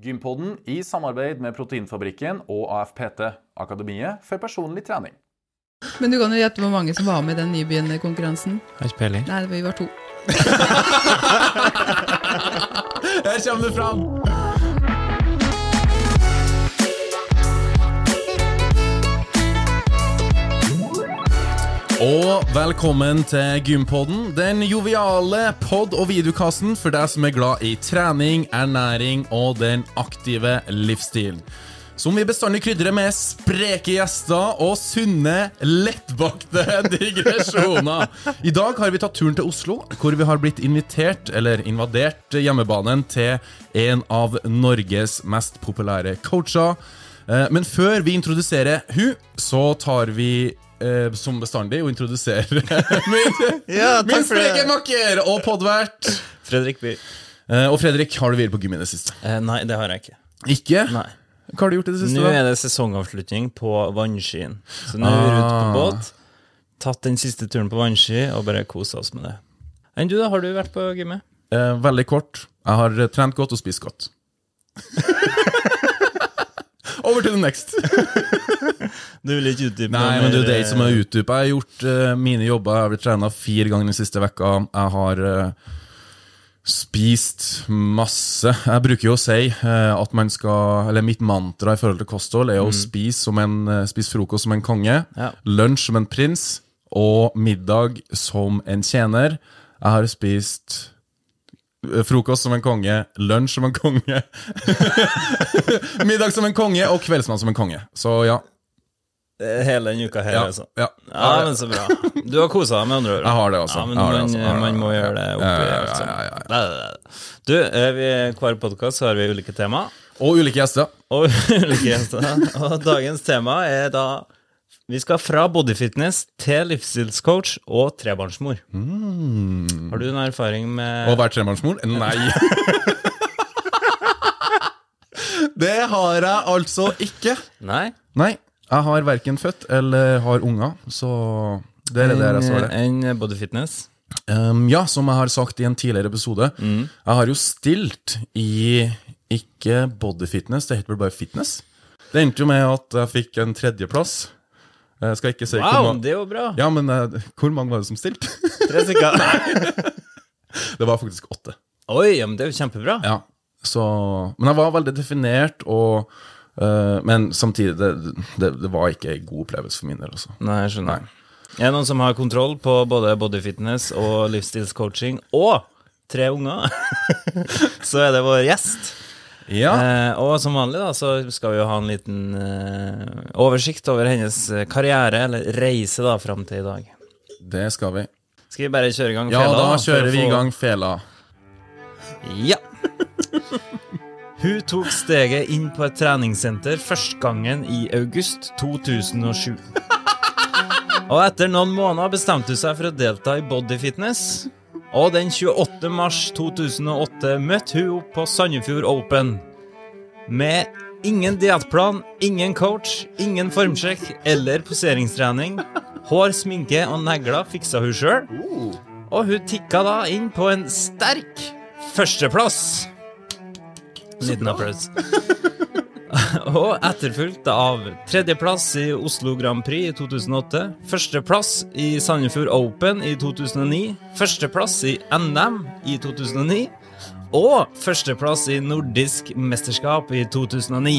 Gympodden i samarbeid med Proteinfabrikken og AFPT, Akademiet for personlig trening. Men du kan jo gjette hvor mange som var med i den nybegynnerkonkurransen. Har ikke peiling. Nei, vi var to. Her kommer det fram! Og velkommen til Gympodden, den joviale pod- og videokassen for deg som er glad i trening, ernæring og den aktive livsstilen. Som vi bestandig krydrer med spreke gjester og sunne, lettbakte digresjoner. I dag har vi tatt turen til Oslo, hvor vi har blitt invitert, eller invadert, hjemmebanen til en av Norges mest populære coacher. Eh, Men før vi introduserer hun, så tar vi eh, som bestandig å introdusere min, Ja, min spreke makker og podvert. Fredrik By. Eh, Og Fredrik, har du vært på gym i det siste? Eh, nei, det har jeg ikke. Ikke? Nei. Hva har du gjort i det siste? Nå da? er det sesongavslutning på vannskien. Så nå er vi ute på Ah. båt. Tatt den siste turen på vannski og bare kosa oss med det. Enn du, da? Har du vært på gymmet? Eh, veldig kort. Jeg har trent godt og spist godt. Over til the next. Du vil ikke utdype Nei, men du, det er ikke som er å utdype. Jeg har gjort uh, mine jobber. Jeg har blitt trena fire ganger den siste vekka. Jeg har uh, spist masse. Jeg bruker jo å si uh, at man skal Eller mitt mantra i forhold til kosthold er å spise, som en, eh, spise frokost som en konge, Ja. lunsj som en prins og middag som en tjener. Jeg har spist eh, Frokost som en konge, lunsj som en konge, middag som en konge og kveldsmann som en konge. Så ja. eh, Hele denne uka her, ja, altså. ja. Ja, men så bra. Du har kosa deg, med andre ord. Jeg har det, altså. Ja, men man, altså. Man må gjøre det oppi nei, nei. Du, eh, vi, hver podkast har vi ulike tema. Og ulike gjester. Og ulike gjester. Og dagens tema er da Vi skal fra bodyfitness til livsstilscoach og trebarnsmor. Har du noen erfaring med Å være trebarnsmor? Nei. det har jeg altså ikke. Nei? Nei. Jeg har verken født eller har unger, så det er det jeg svarer. Enn en bodyfitness? Um, ja, som jeg har sagt i en tidligere episode, Mm. jeg har jo stilt i ikke bodyfitness, det heter vel bare fitness. Det endte jo med at jeg fikk en tredjeplass. Jeg skal ikke si hvor Wow, mange det var bra! Ja, men uh, hvor mange var det som stilte? Tre stykker. det var faktisk åtte. Oi, ja, men det er jo kjempebra. Ja, så Men jeg var veldig definert, og uh, Men samtidig, det, det, det var ikke en god opplevelse for min del, altså. Nei, jeg skjønner. Er det noen som har kontroll på både bodyfitness og livsstilscoaching, og tre unger, så er det vår gjest. Ja. Eh, og som vanlig da, så skal vi jo ha en liten eh, oversikt over hennes eh, karriere, eller reise da, fram til i dag. Det skal vi. Skal vi bare kjøre i gang Ja, fela, da kjører vi i gang fela. Ja. Hun tok steget inn på et treningssenter første gangen i august 2007. Og etter noen måneder bestemte hun seg for å delta i bodyfitness. Og den 28. mars 2008 møtte hun opp på Sandefjord Open. Med ingen diettplan, ingen coach, ingen formsjekk eller poseringstrening. Hår, sminke og negler fiksa hun sjøl. Og hun tikka da inn på en sterk førsteplass. Liten applaus. og etterfulgt av tredjeplass i Oslo Grand Prix i 2008, førsteplass i Sandefjord Open i 2009, førsteplass i NM i 2009 og førsteplass i Nordisk mesterskap i 2009.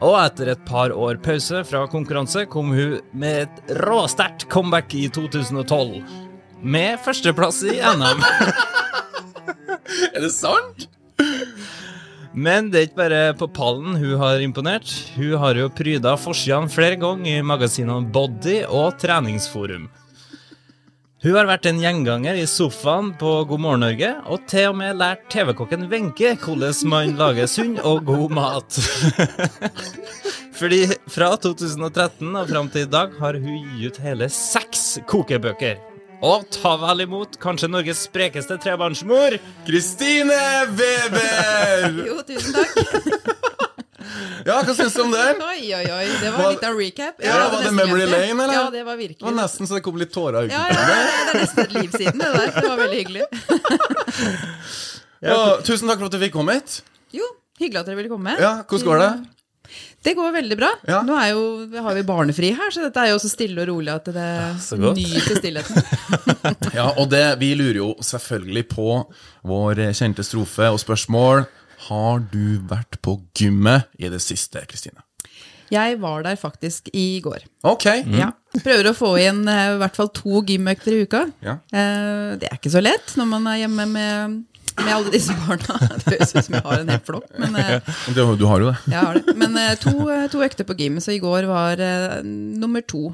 Og etter et par år pause fra konkurranse kom hun med et råsterkt comeback i 2012. Med førsteplass i NM. Er det sant? Men det er ikke bare på pallen hun har imponert. Hun har jo pryda forsidene flere ganger i magasinene Body og Treningsforum. Hun har vært en gjenganger i sofaen på God morgen Norge, og til og med lært TV-kokken Wenche hvordan man lager sunn og god mat. Fordi fra 2013 og fram til i dag har hun gitt ut hele seks kokebøker. Og ta vel imot kanskje Norges sprekeste trebarnsmor, Kristine Weber! Jo, tusen takk. Ja, hva syns du om det? Oi, oi, oi. Det var Var- litt av recap. Ja, var det Memory glemt Lane, eller? Ja, det var virkelig Det var nesten så det kom litt tårer i Ja, ja, ja, det er nesten et liv siden, det der. Det var veldig hyggelig. Ja, tusen takk for at du fikk komme hit. Jo, Hyggelig at dere ville komme. Ja, hvordan går det? Det går veldig bra. Ja. Nå jo, har vi barnefri her, så dette er jo så stille og rolig at det ja, nyter stillheten. Ja, og det, vi lurer jo selvfølgelig på vår kjente strofe og spørsmål. Har du vært på gymmet i det siste, Kristine? Jeg var der faktisk i går. Ok. Ja. Prøver å få inn eh, i hvert fall to gymøkter i uka. Ja. Eh, det er ikke så lett når man er hjemme med, med alle disse barna. Det høres ut som jeg har en hel flokk, men eh, Du, du har jo det. jeg har det. Men eh, to, eh, to økter på gym, så i går var uh, nummer to.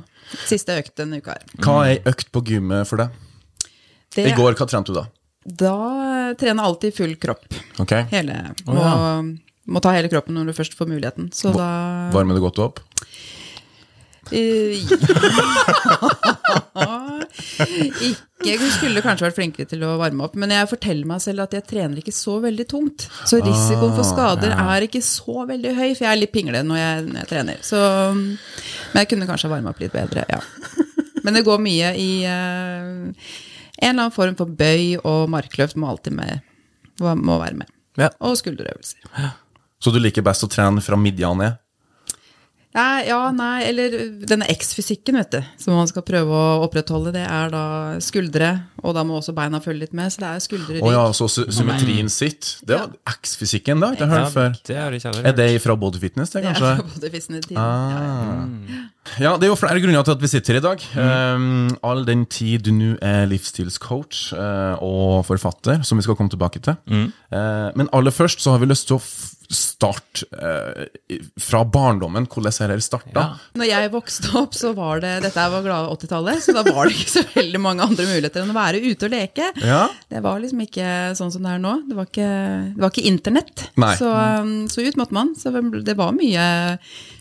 Siste økt denne uka her. Hva er ei økt på gymmet for deg? Det, I går, hva trente du da? Da trener jeg alltid full kropp. Ok. Hele, må, må ta hele kroppen når du først får muligheten. Så da Varmer det godt opp? Ja. Ikke Jeg skulle kanskje vært flinkere til å varme opp, men jeg forteller meg selv at jeg trener ikke så veldig tungt. Så risikoen for skader er ikke så veldig høy, for jeg er litt pingle når jeg, når jeg trener. Så, men jeg kunne kanskje varme opp litt bedre, ja. Men det går mye i eh, en eller annen form for bøy, og markløft må alltid med, må være med. Ja. Og skulderøvelser. Så du liker best å trene fra midja ned? Nei, ja, nei, eller denne X-fysikken, vet du, som man skal prøve å opprettholde, det er da skuldre, og da må også beina følge litt med, så det er skuldre, Å rygg. ja, så sy symmetrien sitt. Det var X-fysikken, det har jeg ikke hørt før. det er, ikke Er det fra Body Fitness, det, Det er fra Body Fitness tiden. Ja, ja. Ja, det er jo flere grunner til at vi sitter her i dag. Um, all den tid du nå er livsstilscoach uh, og forfatter, som vi skal komme tilbake til. Eh, men aller først så har vi lyst til å starte eh, fra barndommen, hvordan dette starta. Ja. Når jeg vokste opp, så var det Dette var glade 80-tallet, så da var det ikke så veldig mange andre muligheter enn å være ute og leke. Ja. Det var liksom ikke sånn som det er nå. Det var ikke, det var ikke internett. Så, um, så ut måtte man. Så det var mye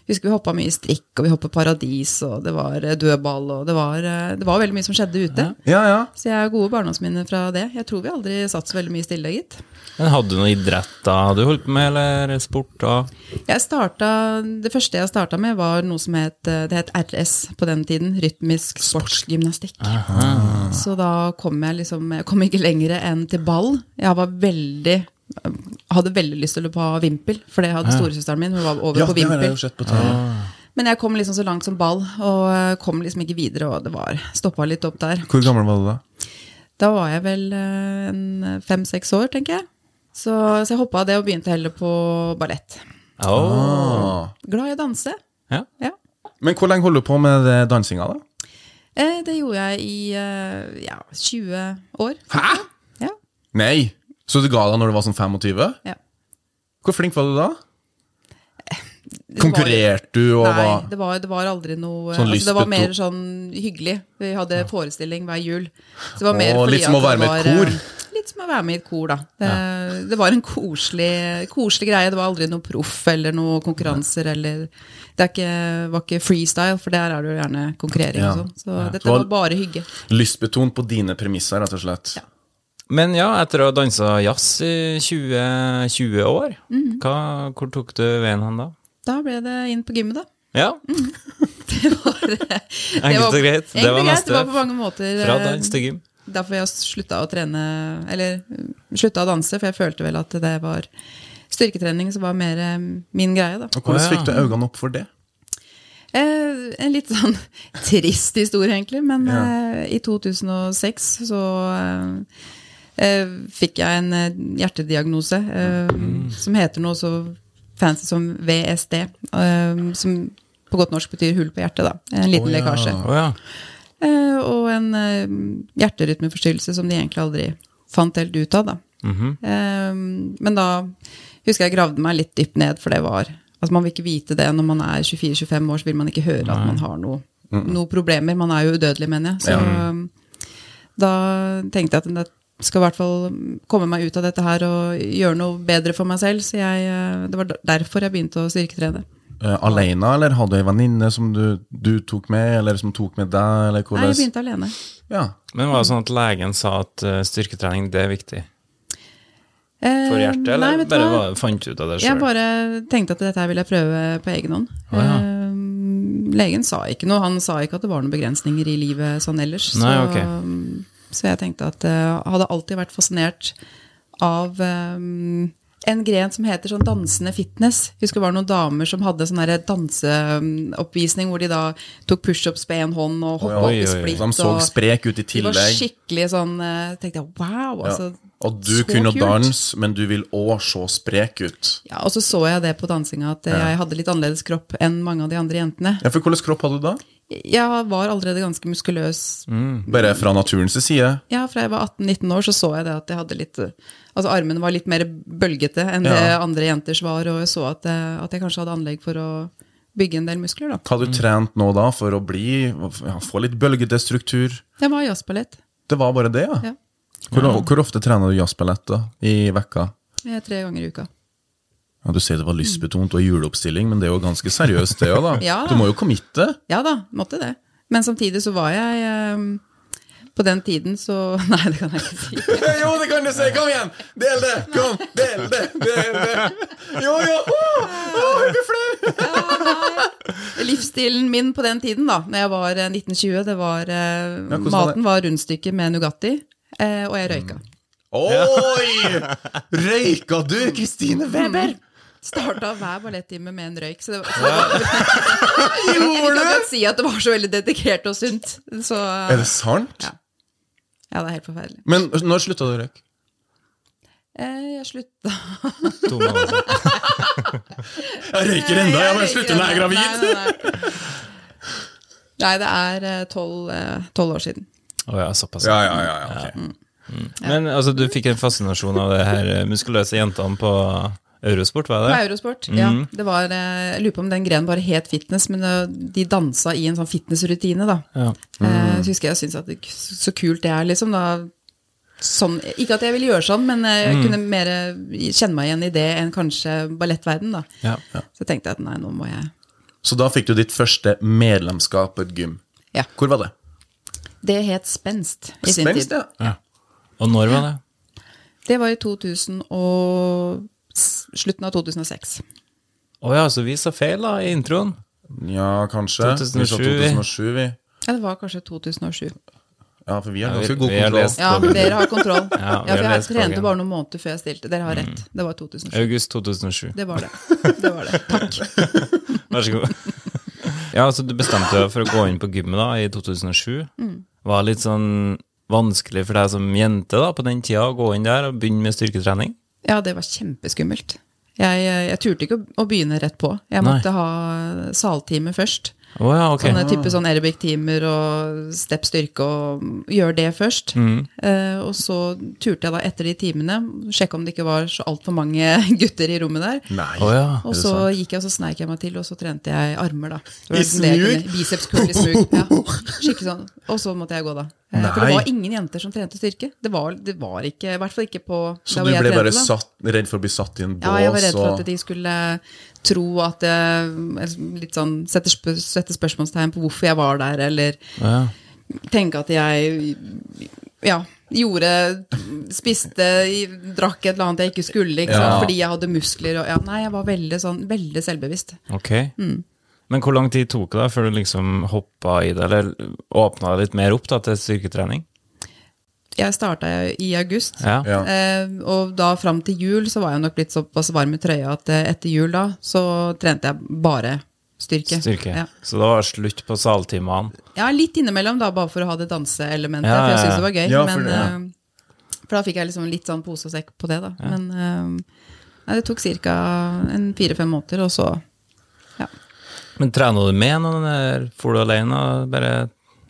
Husker vi hoppa mye strikk, og vi hoppa paradis, og det var eh, dødball, og det var, eh, det var veldig mye som skjedde ute. Ja, ja. Så jeg har gode barndomsminner fra det. Jeg tror vi aldri satt så veldig mye stille, gitt. Men hadde du noe idrett da du holdt på med, eller sport da? Jeg startet, det første jeg starta med, var noe som het, eh, det het RS på den tiden. Rytmisk sportsgymnastikk. Så da kom jeg liksom Jeg kom ikke lenger enn til ball. Jeg var veldig hadde veldig lyst til å ha vimpel, for det hadde storesøsteren min. Hun var over ja på vimpel. på ah. Men jeg kom liksom så langt som ball, og eh, kom liksom ikke videre, og det var stoppa litt opp der. Hvor gammel var du da? Da var jeg vel eh, fem-seks år, tenker jeg. Så, så jeg hoppa av det og begynte heller på ballett. Oh. Glad i å danse. Ja. Ja. Men hvor lenge holder du på med dansinga, da? Eh, det gjorde jeg i eh, ja, 20 år. Hæ? Ja. Nei! Så du ga deg når du var sånn 25? ja. Hvor flink var du da? Konkurrerte du og Nei, det var, det var aldri noe Sånn altså, Det var mer sånn hyggelig. Vi hadde forestilling hver jul. Så det var mer Åh, fordi litt som å være med i et kor. eh, Litt som å være med i et kor, da. Det, det var en koselig, koselig greie. Det var aldri noe proff eller noe konkurranser eller Det er ikke, var ikke freestyle, for der er det jo gjerne konkurrering Ja. og sånn. Så Ja. dette Det var- var bare hygge. lystbetont på dine premisser, rett og slett? Ja. Men ja, etter å ha dansa jazz i 20, 20 år, Mhm. hva, hvor tok du veien hen da? Da ble det inn på gymmet, da. Ja, Det var, det enkelt og greit. Det var neste. Det var på mange måter Fra eh, dans til gym. Derfor jeg slutta å trene Eller slutta å danse, for jeg følte vel at det var styrketrening som var mer eh, min greie, da. Og hvordan fikk du øynene opp for det? Eh, en litt sånn trist historie, egentlig, men Ja. eh, i 2006 så eh, eh, fikk jeg en eh, hjertediagnose eh, Mm. som heter noe så fancy som VSD, eh, som på godt norsk betyr hull på hjertet, da. En liten oh, ja. lekkasje. Oh, ja. Eh, og en eh, hjerterytmeforstyrrelse som de egentlig aldri fant helt ut av. Da. Mhm. Eh, men da husker jeg gravde meg litt dypt ned, for det var Altså Man vil ikke vite det når man er 24-25 år, så vil man ikke høre at man har noe, noen problemer. Man er jo udødelig, mener jeg. Så eh, da tenkte jeg at det skal i hvert fall komme meg ut av dette her og gjøre noe bedre for meg selv. Så jeg, eh, det var derfor jeg begynte å styrketrene. Uh, alene, eller hadde du ei venninne som du, du tok med, eller som tok med deg? Eller Nei, jeg begynte alene. Ja. Men var det sånn at legen sa at eh, styrketrening, det er viktig for hjertet, eller nei, bare hva? fant du ut av det Jeg bare tenkte at dette her vil jeg prøve på egen hånd. Ah, ja. Legen sa ikke noe. Han sa ikke at det var noen begrensninger i livet sånn ellers. Nei, så, ok. Så jeg tenkte at jeg hadde alltid vært fascinert av um, en gren som heter sånn dansende fitness. Jeg Husker det var noen damer som hadde sånn danseoppvisning hvor de da tok pushups på én hånd og hoppa opp i splitt. De så sprek ut i tillegg. de var skikkelig sånn eh, tenkte jeg, wow, Ja. Og du så kunne kult. danse, men du vil òg se sprek ut. Ja, Og så så jeg det på dansinga, at jeg hadde litt annerledes kropp enn mange av de andre jentene. Ja, for hvordan kropp hadde du da? Jeg var allerede ganske muskuløs. Bare fra naturens side? Ja, Fra jeg var 18-19 år, så så jeg det at jeg hadde litt Altså armene var litt mer bølgete enn det andre jenters var, og jeg så at jeg, at jeg kanskje hadde anlegg for å bygge en del muskler, da. Hva har du trent nå da for å bli, ja, få litt bølgete struktur? Det var jazzballett. Det var bare det, ja? Ja. Hvor, hvor ofte trener du jazzballett i vekka? Jeg er tre ganger i uka. Ja, Du sier det var lystbetont og juleoppstilling, men det er jo ganske seriøst, det òg, da. Ja. Du må jo committe. Ja da, måtte det. Men samtidig så var jeg eh, På den tiden så Nei, det kan jeg ikke si. jo, det kan du si! Kom igjen! Del det! Kom! Del det! Del det! Jo, jo! Å, jeg blir flau! Livsstilen min på den tiden, da når jeg var eh, 1920, det var eh, Ja? Maten var rundstykker med Nugatti, eh, og jeg røyka. Oi! Røyka du, Kristine Weber? Starta hver ballettime med en røyk. Så det var, så jeg kan godt si at det var så veldig dedikert og sunt. Så Er det sant? Ja. ja, det er helt forferdelig. Men når slutta du å røyke? Eh, jeg slutta To måneder siden. Jeg røyker ennå, jeg bare slutter når jeg er gravid. Nei, nei, nei. Nei, det er eh, eh, tolv år siden. Å ja, såpass. Ja, ja, ja, ja, ok. Men altså, du fikk en fascinasjon av det her eh, muskuløse jentene på Eurosport, var det På Eurosport, ja. Det var, eh, jeg lurer på om den grenen bare het fitness, men eh, de dansa i en sånn fitnessrutine, da. Ja. Mm. Så husker jeg jeg syntes at det, så kult det er, liksom. da Sånn, ikke at jeg ville gjøre sånn, men jeg jeg kunne mer kjenne meg igjen i det enn kanskje ballettverden. da. Ja. Så tenkte jeg at nei, nå må jeg Så da fikk du ditt første medlemskap på et gym. Ja. Hvor var det? Det het Spenst i sin Spenst, tid. ja. Ja. Og når var det? Det var i 2000 og slutten av 2006. Å ja, så vi sa feil da i introen. Ja, kanskje. Vi sa 2007, vi. Ja, det var kanskje 2007. Ja, for vi har Ja, vi- god kontroll. lest- Ja, dere har kontroll. Ja, Ja, for jeg trente bare noen måneder før jeg stilte. Dere har rett. Det var 2007. August 2007. Det var det. Det var det. Takk. Vær så god. Ja, altså Du bestemte deg for å gå inn på gymmet da i 2007. Var litt sånn vanskelig for deg som jente da på den tida å gå inn der og begynne med styrketrening? Ja, det var kjempeskummelt. Jeg, jeg turte ikke å- å begynne rett på. Jeg Nei. måtte ha saltime først. Oh, ja, ok. Sånne type sånn aerobic-timer og step styrke og gjør det først. Eh, og så turte jeg da etter de timene sjekke om det ikke var så altfor mange gutter i rommet der. Nei. Å ja. Og så gikk jeg og så sneik jeg meg til, og så trente jeg armer, da. I smug? kunne- Biceps curl i smug. Ja. Skikkelig sånn. Og så måtte jeg gå, da. Nei. For det var ingen jenter som trente styrke. Det var, det var ikke, i hvert fall ikke på Så du ble trente, bare satt, redd for å bli satt i en bås? Ja, jeg var redd for at de skulle tro at jeg litt sånn sette, spør sette spørsmålstegn på hvorfor jeg var der, eller Ja. tenke at jeg ja, gjorde Spiste, drakk et eller annet jeg ikke skulle, ikke? Ja. fordi jeg hadde muskler. Og, ja, nei, jeg var veldig, sånn, veldig selvbevisst. Ok. Men hvor lang tid tok det før du liksom hoppa i det, eller åpna det litt mer opp da til styrketrening? Jeg starta i august. Ja. Ja. Eh, og da fram til jul så var jeg nok blitt såpass varm i trøya at eh, etter jul da så trente jeg bare styrke. Styrke. Ja. Så det var slutt på saltimene. Ja, litt innimellom, da, bare for å ha det danseelementet. Ja, For jeg syntes det var gøy. Ja, for men, eh, for da fikk jeg liksom litt sånn pose og sekk på det, da. Men eh, nei, det tok ca. fire-fem måneder, og så Men trener du med noen, eller for du alene? Bare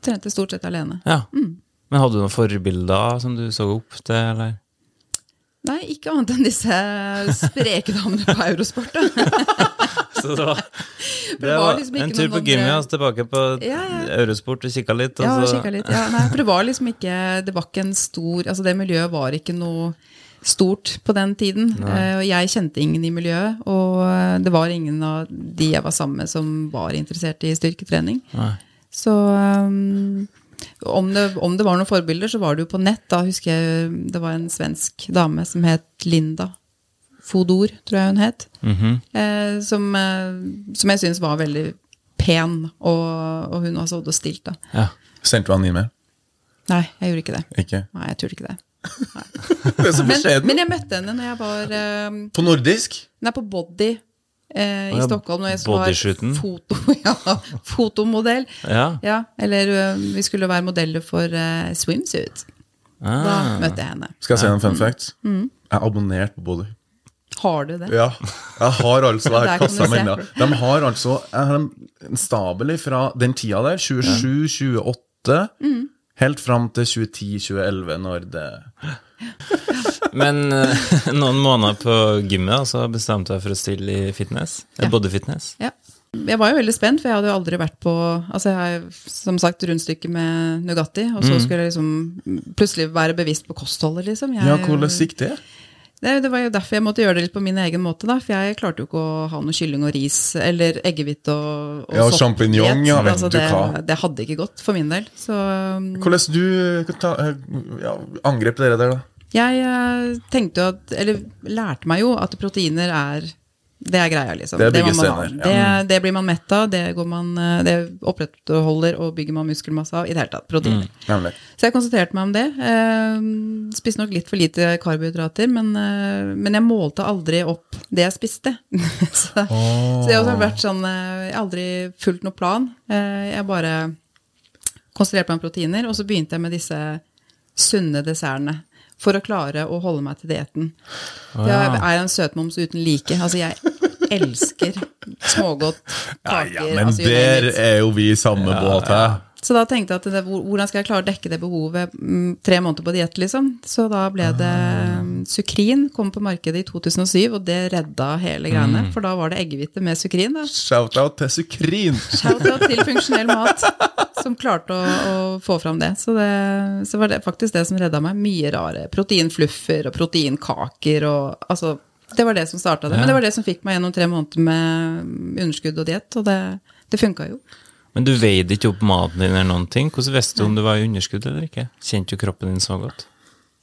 trente stort sett alene. Ja. Men hadde du noen forbilder som du så opp til, eller? Nei, ikke annet enn disse spreke damene på Eurosport. Da. Så det var, det var liksom en tur på andre- gymmet, og så tilbake på Ja, ja. Eurosport og kikka litt. Og Ja, så, kikka litt. Ja, nei, for det var liksom ikke Det var ikke en stor Altså, det miljøet var ikke noe stort på den tiden. Eh, og jeg kjente ingen i miljøet, og eh, det var ingen av de jeg var sammen med, som var interessert i styrketrening. Nei. Så um, om, det, om det var noen forbilder, så var det jo på nett. Da husker jeg det var en svensk dame som het Linda Fodor, tror jeg hun het. Mhm. eh, som, eh, som jeg syns var veldig pen, og, og hun var så og stilt, da. Ja. Sendte du han e-mail? Nei, jeg gjorde ikke det. Ikke? Nei, jeg turte ikke det. Men, men jeg møtte henne når jeg var eh, På nordisk? Nei, på Body eh, i ja, Stockholm. Når jeg var foto, ja, fotomodell. Ja. Ja, eller ø, vi skulle være modeller for uh, swimsuit. Da Ah. møtte jeg henne. Skal jeg si en fun fact? Mm. Jeg er abonnert på Body. Har du det? Ja. Jeg har altså se. inn, ja. De har altså jeg har en en stabel fra den tida der, 27-28, Mm. Helt fram til 2010-2011, når det Men eh, noen måneder på gymmet, Og så bestemte jeg for å stille i fitness. Ja. Ja. Bodyfitness. Ja. Jeg var jo veldig spent, for jeg hadde jo aldri vært på Altså, jeg har som sagt rundstykke med Nugatti, og Mm. så skulle jeg liksom plutselig være bevisst på kostholdet, liksom. Jeg, Ja, hvordan gikk det? Det, det var jo derfor jeg måtte gjøre det litt på min egen måte, da. For jeg klarte jo ikke å ha noe kylling og ris, eller eggehvite og, og Ja, og sjampinjong, ja, vet altså, du det, hva. det hadde ikke gått for min del. Så um, Hvordan du ta, ja, angrep dere der, da? Jeg eh, tenkte jo at Eller lærte meg jo at proteiner er det er greia, liksom. Det det, man ha. Det, det blir man mett av, det, går man, eh, det opprettholder og bygger man muskelmasse av. I det hele tatt. Proteiner. Mm, Så jeg konsentrerte meg om det. Eh, spiste nok litt for lite karbohydrater, men, eh, men jeg målte aldri opp det jeg spiste. så, så det har vært sånn eh, Jeg har aldri fulgt noen plan. Eh, jeg bare konsentrerte meg om proteiner, og så begynte jeg med disse sunne dessertene. For å klare å holde meg til dietten. Jeg er en søtmoms uten like. Altså, jeg elsker smågodt, kaker Ja, men altså, der er jo vi i samme båt her. Så da tenkte jeg at det, hvordan skal jeg klare å dekke det behovet mm, tre måneder på diett, liksom. Så da ble det mm, Sukrin kom på markedet i 2007, og det redda hele greiene. For da var det eggehvite med sukrin. da. Shout-out til Sukrin! Shout-out til funksjonell mat, som klarte å, å få fram det. Så, det. så var det faktisk det som redda meg. Mye rare proteinfluffer og proteinkaker og altså Det var det som starta det. Men det var det som fikk meg gjennom tre måneder med underskudd og diett, og det, det funka jo. Men du veide ikke opp maten din eller noen ting. Hvordan visste du om du var i underskudd eller ikke? Kjente jo kroppen din så godt?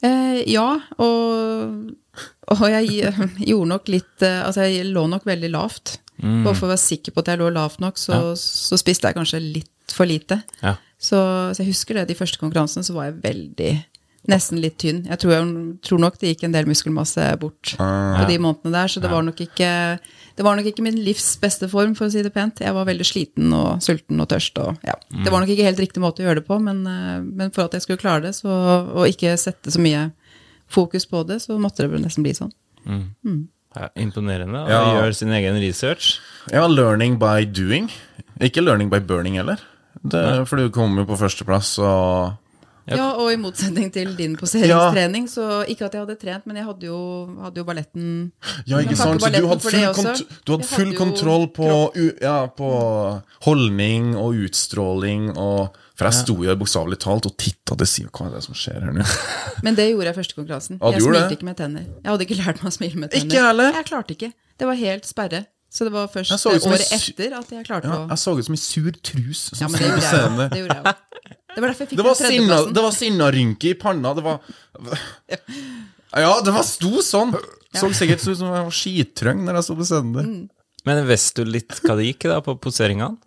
Eh, ja, og, og jeg gjorde nok litt eh, Altså, jeg lå nok veldig lavt. Bare for å være sikker på at jeg lå lavt nok, så, så spiste jeg kanskje litt for lite. Ja. Så, så jeg husker det, de første konkurransene så var jeg veldig Nesten litt tynn. Jeg tror, jeg tror nok det gikk en del muskelmasse bort på de månedene der, så det var nok ikke det var nok ikke min livs beste form, for å si det pent. Jeg var veldig sliten og sulten og tørst. Og, ja. Det var nok ikke helt riktig måte å gjøre det på, men, eh, men for at jeg skulle klare det, så, og ikke sette så mye fokus på det, så måtte det nesten bli sånn. Ja, imponerende. Ja. gjøre gjør sin egen research. Ja, learning by doing. Ikke learning by burning heller. Det, for du kom jo på førsteplass, og Ja. Ja, og i motsetning til din poseringstrening, så ikke at jeg hadde trent, men jeg hadde jo, hadde jo balletten Ja, ikke sant? Så du hadde full, kont du hadde full hadde kontroll på, u ja, på holdning og utstråling og For jeg sto jo bokstavelig talt og titta til Siv, Hva er det som skjer her nå? Men det gjorde jeg første konkurransen. Ja, jeg smilte det? ikke med tenner. Jeg hadde ikke lært meg å smile med tenner. Ikke heller. Jeg klarte ikke. Det var helt sperre. Så det var først året etter at jeg klarte Ja, å jeg så ut som ei sur trus som ja, sto det på scenen. Det gjorde jeg jo. Det var derfor jeg fikk Det var, sinna, det var sinnarynke i panna. Det var Ja, det var sto sånn. Så sikkert ut som jeg var skittrøng når jeg sto på scenen der. Mm. Men visste du litt hva det gikk i da på poseringene?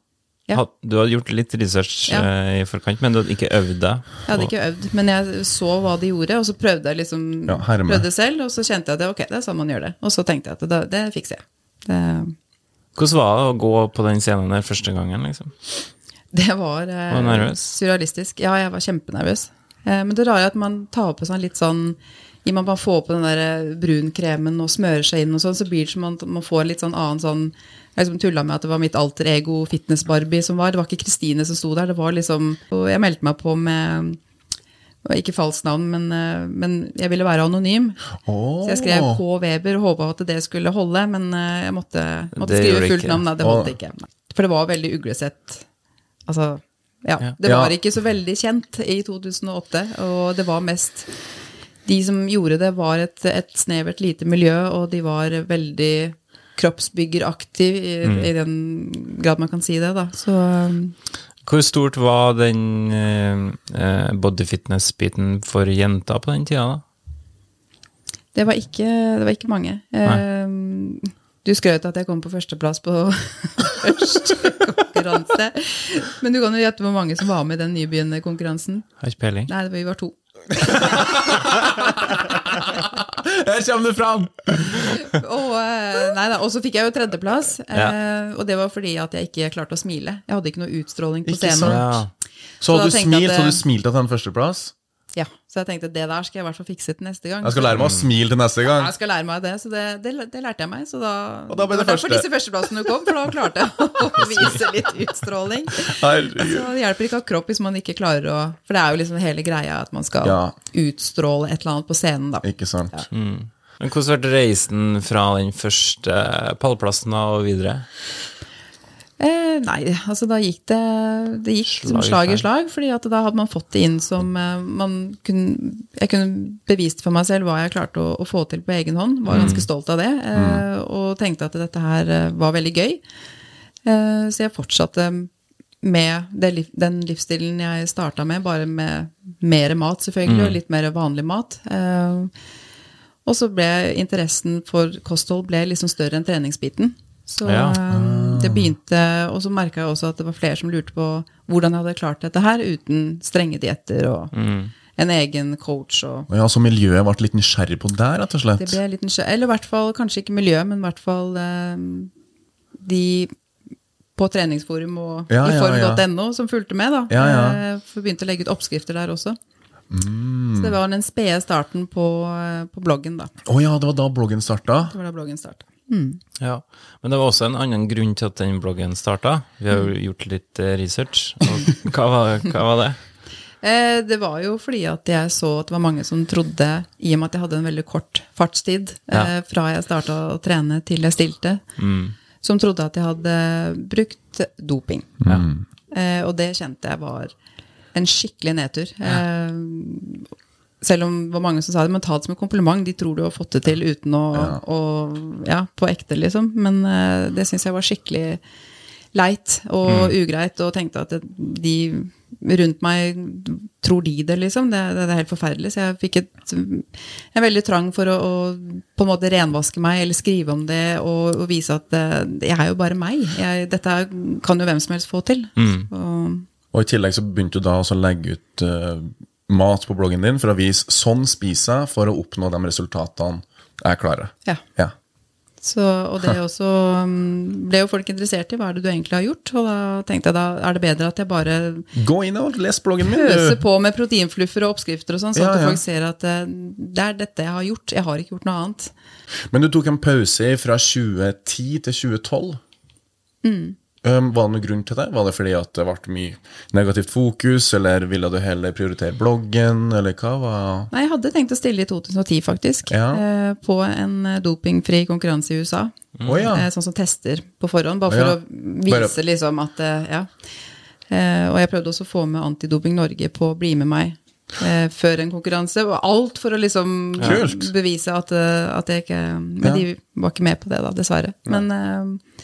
Ja. Du hadde gjort litt research Ja. eh, i forkant, men du hadde ikke øvd deg? Jeg hadde ikke øvd, men jeg så hva de gjorde, og så prøvde jeg liksom Ja, prøvde selv, og så kjente jeg at det, ok, det er sånn man gjør det. Og så tenkte jeg at det, det fikser jeg. Det, Hvordan var det å gå på den scenen der første gangen? liksom? Det var eh, Var surrealistisk. Ja, jeg var kjempenervøs. Eh, men det rare er at man tar på seg litt sånn I man får på den der eh, brunkremen og smører seg inn, og sånn, så blir det som at man får litt sånn annen sånn Jeg liksom tulla med at det var mitt alter ego Fitness-Barbie som var. Det var ikke Kristine som sto der. det var liksom, og Jeg meldte meg på med ikke falskt navn, men, eh, men jeg ville være anonym. Så jeg skrev. K. Weber og håpa at det skulle holde, men eh, jeg måtte, måtte skrive fullt ikke. navn. Nei, det holdt oh. ikke. For det var veldig uglesett. Altså, ja. Ja. Det Ja. var ikke så veldig kjent i 2008, og det var mest De som gjorde det, var et, et snevert lite miljø, og de var veldig kroppsbyggeraktiv i, Mm. i den grad man kan si det, da. Så um, Hvor stort var den eh, eh, body fitness-biten for jenter på den tida? da? det var ikke, det var ikke mange. Eh, du skrøt at jeg kom på førsteplass på første konkurranse. Men du kan jo gjette hvor mange som var med i den nybegynnerkonkurransen. Har ikke peiling. Nei, det var- vi var to. Her kommer det fram! Og, eh, nei da, og så fikk jeg jo tredjeplass, eh, Ja. og det var fordi at jeg ikke klarte å smile. Jeg hadde ikke noe utstråling på Ikke scenen. Ja. Så Så hadde du tenkte smilt, at så hadde du smilt til den førsteplass? Ja, så jeg tenkte det der skal jeg i hvert fall fikse til neste gang. Jeg skal lære meg å smile til neste gang. Ja, Jeg skal lære meg det, så det, det, det lærte jeg meg. Så da, Og da ble det det var derfor disse førsteplassene kom, for da klarte jeg å vise litt utstråling. Herregud. Så det hjelper ikke å ha kropp hvis man ikke klarer å For det er jo liksom hele greia at man skal Ja. utstråle et eller annet på scenen, da. Ikke sant? Men hvordan ble reisen fra den første pallplassen og videre? Eh, nei, altså da gikk det Det gikk Slag i slag i slag. fordi at da hadde man fått det inn som eh, man kunne Jeg kunne bevist for meg selv hva jeg klarte å, å få til på egen hånd. Var ganske stolt av det, eh, og tenkte at dette her eh, var veldig gøy. Eh, så jeg fortsatte med det, den livsstilen jeg starta med, bare med mer mat, selvfølgelig, og litt mer vanlig mat. Eh, og så ble interessen for kosthold ble liksom større enn treningsbiten. Så Ja. Det begynte, og så merka jeg også at det var flere som lurte på hvordan jeg hadde klart dette her uten strenge dietter og en egen coach. og Og ja, Så miljøet ble litt nysgjerrig på der, rett og slett? det ble litt liten skje- Eller i hvert fall, kanskje ikke miljøet, men i hvert fall eh, de på treningsforum og Ja, i ja, form.no som fulgte med. da. Ja, ja. Eh, For begynte å legge ut oppskrifter der også. Mm. Så det var den spede starten på, eh, på bloggen. da. Å ja, det var da bloggen starta? Det var da bloggen starta. Ja, Men det var også en annen grunn til at den bloggen starta. Vi har jo gjort litt eh, research. Og hva, var, hva var det? Eh, Det var jo fordi at jeg så at det var mange som trodde, i og med at jeg hadde en veldig kort fartstid eh, Ja. fra jeg starta å trene til jeg stilte, Mm. som trodde at jeg hadde brukt doping. Eh, og det kjente jeg var en skikkelig nedtur. Eh, selv om det var mange som sa det, men ta det som en kompliment. De tror du har fått det til uten å å, ja, på ekte, liksom. Men eh, det syns jeg var skikkelig leit og ugreit, og tenkte at det, de rundt meg tror de det, liksom. Det, det, er helt forferdelig. Så jeg fikk et, en veldig trang for å, å på en måte renvaske meg, eller skrive om det, og, og vise at eh, jeg er jo bare meg. Jeg, dette er- kan jo hvem som helst få til. Og, Og i tillegg så begynte du da også å legge ut eh, mat på bloggen din for å vise sånn spiser jeg for å oppnå de resultatene jeg klarer. ja. Ja. Så, og det også ble jo folk interessert i hva er det du egentlig har gjort. Og da tenkte jeg da er det bedre at jeg bare Gå inn og les bloggen min, pøser på med proteinfluffer og oppskrifter og sånn, sånn Ja, at ja. folk ser at eh, det er dette jeg har gjort. Jeg har ikke gjort noe annet. Men du tok en pause fra 2010 til 2012. Um, var det noen grunn til det? Var det fordi at det ble mye negativt fokus, eller ville du heller prioritere bloggen, eller hva var Nei, jeg hadde tenkt å stille i 2010, faktisk. Ja. Eh, på en eh, dopingfri konkurranse i USA. Å ja. Eh, sånn som tester på forhånd, bare for Ja. å vise Bare- liksom at eh, Ja. Eh, og jeg prøvde også å få med Antidoping Norge på å bli med meg eh, før en konkurranse. Og alt for å liksom Kult. bevise at, eh, at jeg ikke Men Ja. de var ikke med på det, da, dessverre. Men eh,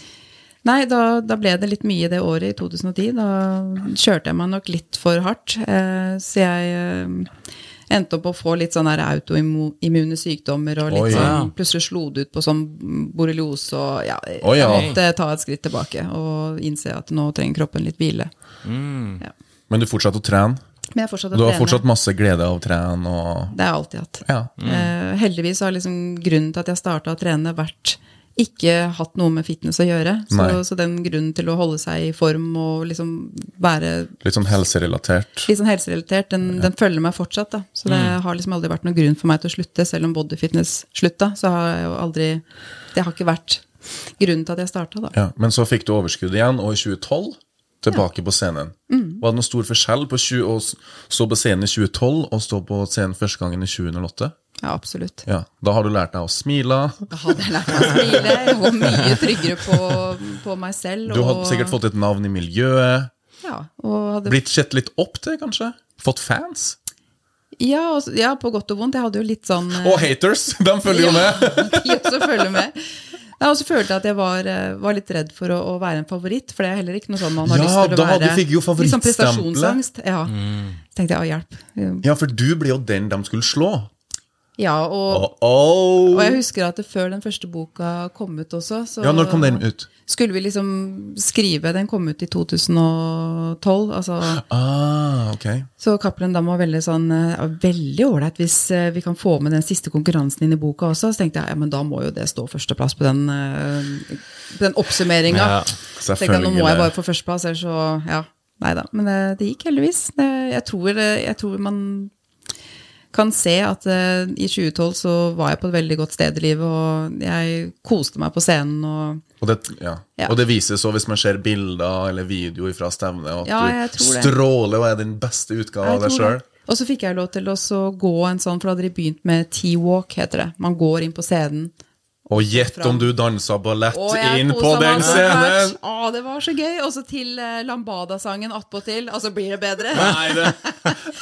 Nei, da, da ble det litt mye det året, i 2010. Da kjørte jeg meg nok litt for hardt. Eh, så jeg eh, endte opp å få litt sånne autoimmune sykdommer, og litt Oi. sånn, plutselig slo det ut på sånn borreliose, og ja, oh, ja. jeg måtte ta et skritt tilbake og innse at nå trenger kroppen litt hvile. Ja. Men du fortsatte å trene? Men jeg å Du har trene. fortsatt masse glede av å trene? Og... Det har jeg alltid hatt. Ja. Eh, heldigvis har liksom grunnen til at jeg starta å trene, vært ikke hatt noe med fitness å gjøre. Så, så den grunnen til å holde seg i form og liksom være Litt sånn helserelatert? litt sånn helserelatert, den, den følger meg fortsatt. da. Så det Mm. har liksom aldri vært noen grunn for meg til å slutte, selv om bodyfitness slutta. Så har jeg jo aldri Det har ikke vært grunnen til at jeg starta, da. Ja, Men så fikk du overskudd igjen, og i 2012 tilbake på scenen. Mm. Var det noen stor forskjell på 20, å stå på scenen i 2012 og stå på scenen første gangen i 2008? Ja, absolutt. Ja, Da har du lært deg å smile. Da hadde jeg lært meg å smile. Jeg var mye tryggere på, på meg selv. Du hadde sikkert fått et navn i miljøet. ja, og hadde, Blitt sett litt opp til, kanskje? Fått fans? ja, og, ja, på godt og vondt. Jeg hadde jo litt sånn Og haters! De følger jo med! de også følger med. Jeg også følte at jeg var, eh, var litt redd for å, å være en favoritt, for det er heller ikke noe sånn man har Ja, lyst til å da, være. da fikk jo sånn prestasjonsangst. Ja. tenkte jeg, å hjelp. Ja, for du ble jo den de skulle slå. Ja, og, Oh, oh. og jeg husker at før den første boka kom ut også, så Ja, når kom den ut? skulle vi liksom skrive Den kom ut i 2012. altså... Ah, ok. Så Cappelen Dam var veldig sånn eh, veldig ålreit hvis eh, vi kan få med den siste konkurransen inn i boka også. Så tenkte jeg ja, men da må jo det stå førsteplass på den, eh, på den oppsummeringa. Ja, jeg, nå må jeg bare få førsteplass, ellers så ja. Nei da. Men det, det gikk heldigvis. Det, jeg, tror, eh, jeg tror man kan se at uh, i 2012 så var jeg på et veldig godt sted i livet, og jeg koste meg på scenen. og Og det, ja. Ja. og det vises så hvis man ser bilder eller video fra stevnet, at Ja, du stråler og er den beste utgaven av deg sjøl. Og så fikk jeg lov til å gå en sånn, for da hadde de begynt med T-walk, heter det. Man går inn på scenen. Og gjett om du dansa ballett inn på den scenen! Å, det var så gøy! Og så til eh, Lambada-sangen attpåtil. Altså, blir det bedre? Nei, det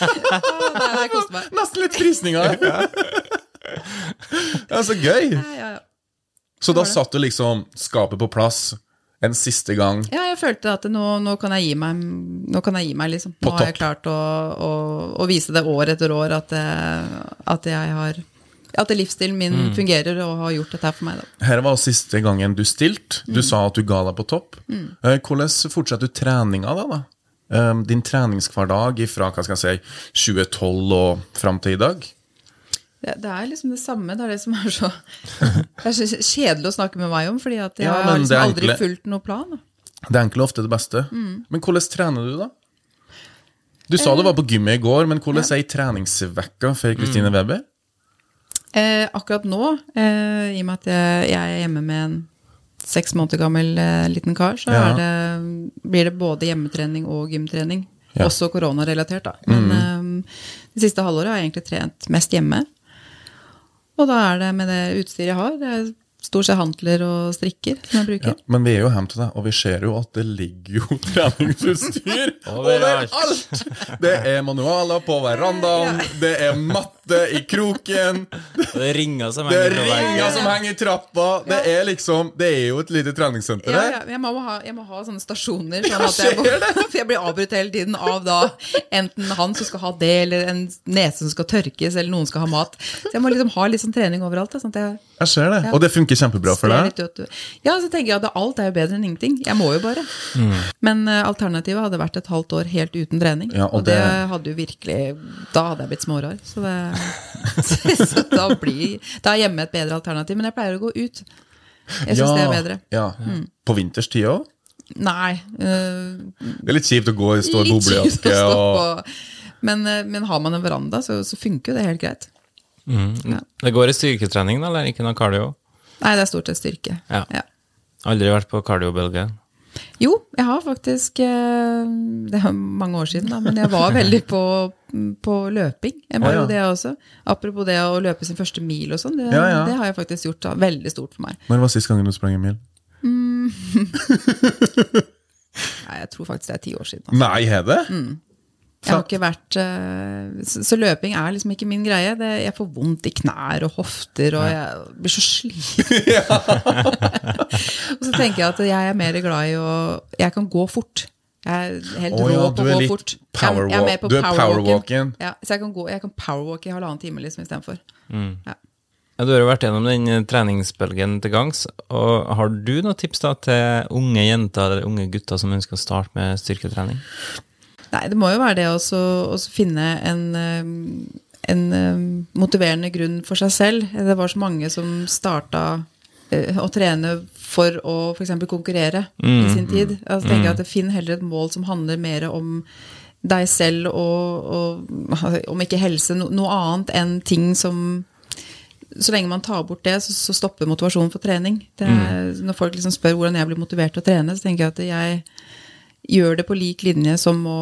nei, jeg koste meg. Nesten litt frysninger. Det er så gøy! Ja, ja, ja. Så da satt du liksom skapet på plass en siste gang. Ja, jeg følte at nå, nå kan jeg gi meg, nå kan jeg gi meg liksom. På Nå har jeg klart å, å, å vise det år etter år at, eh, at jeg har at livsstilen min Mm. fungerer og har gjort dette her for meg. Da. Her var siste gangen du stilte. Mm. Du sa at du ga deg på topp. Mm. Hvordan fortsetter du treninga da? da? Eh, Din treningshverdag fra hva skal jeg si, 2012 og fram til i dag? Det, det er liksom det samme. Det er det som er så, det er så kjedelig å snakke med meg om, fordi at jeg Ja, har liksom aldri fulgt noen plan. Da. Det enkle er ofte det beste. Mm. Men hvordan trener du, da? Du sa du var på gymmet i går, men hvordan er treningsvekka for Kristine Weber? Eh, akkurat nå, eh, i og med at jeg, jeg er hjemme med en seks måneder gammel eh, liten kar, så Ja. er det, blir det både hjemmetrening og gymtrening. Ja. Også koronarelatert, da. Men eh, det siste halvåret har jeg egentlig trent mest hjemme. Og da er det med det utstyret jeg har. Det er stort sett hantler og strikker som jeg Ja, bruker. men vi er jo hjemme til deg, og vi ser jo at det ligger jo treningsutstyr Overalt. overalt! Det er manualer på verandaen, det er matte i kroken, det er ringer som det er henger ringer som henger i trappa. Det er liksom Det er jo et lite treningssenter der. ja, jeg, må ha, jeg må ha sånne stasjoner, sånn at jeg, for jeg blir avbrutt hele tiden av da enten han som skal ha det, eller en nese som skal tørkes, eller noen skal ha mat. Så jeg må liksom ha litt sånn trening overalt. Da, sånn at jeg Jeg ser det. Ja. Og det funker kjempebra for deg. ut. Ja, så tenker jeg at alt er jo bedre enn ingenting. Jeg må jo bare. Men uh, alternativet hadde vært et halvt år helt uten trening. Ja, og og, det, det- hadde jo virkelig Da hadde jeg blitt smårar. Så, det, så da blir Da er hjemme et bedre alternativ. Men jeg pleier å gå ut. Jeg syns det er bedre. Mm. På vinterstid òg? Nei. Øh, Det er litt kjipt å gå i stå i boblejakke og. Men, eh, men har man en veranda, så, så funker jo det helt greit. Mm. Det går i styrketrening, da, eller ikke noe cardio? Nei, det er stort sett styrke. Ja. Ja. Aldri vært på cardiobølge? Jo, jeg har faktisk eh, Det er mange år siden, da, men jeg var veldig på, på løping Jeg var jo det også. Apropos det å løpe sin første mil og sånn. Det, Ja, ja. det har jeg faktisk gjort da, veldig stort for meg. Når var sist gangen du sprang en mil? Nei, jeg tror faktisk det er ti år siden. Altså. Nei, er det? Jeg har ikke vært eh, så, løping er liksom ikke min greie. Det, jeg får vondt i knær og hofter, og jeg blir så sliten. og så tenker jeg at jeg er mer glad i å Jeg kan gå fort. Jeg er helt oh, rå ja, på du å gå litt fort. Jeg, jeg er med på du er powerwalking powerwalken. Ja, så jeg kan, gå, jeg kan powerwalke i halvannen time liksom istedenfor. Ja. Ja, du har jo vært gjennom den eh, treningsbølgen til gangs. og Har du noen tips da til unge jenter eller unge gutter som ønsker å starte med styrketrening? Nei, det må jo være det å finne en, eh, en eh, motiverende grunn for seg selv. Det var så mange som starta eh, å trene for å f.eks. konkurrere i sin tid. Altså tenker jeg at Finn heller et mål som handler mer om deg selv og, og om ikke helse, no, noe annet enn ting som så lenge man tar bort det, så, så stopper motivasjonen for trening. Det er, Når folk liksom spør hvordan jeg blir motivert til å trene, så tenker jeg at jeg gjør det på lik linje som å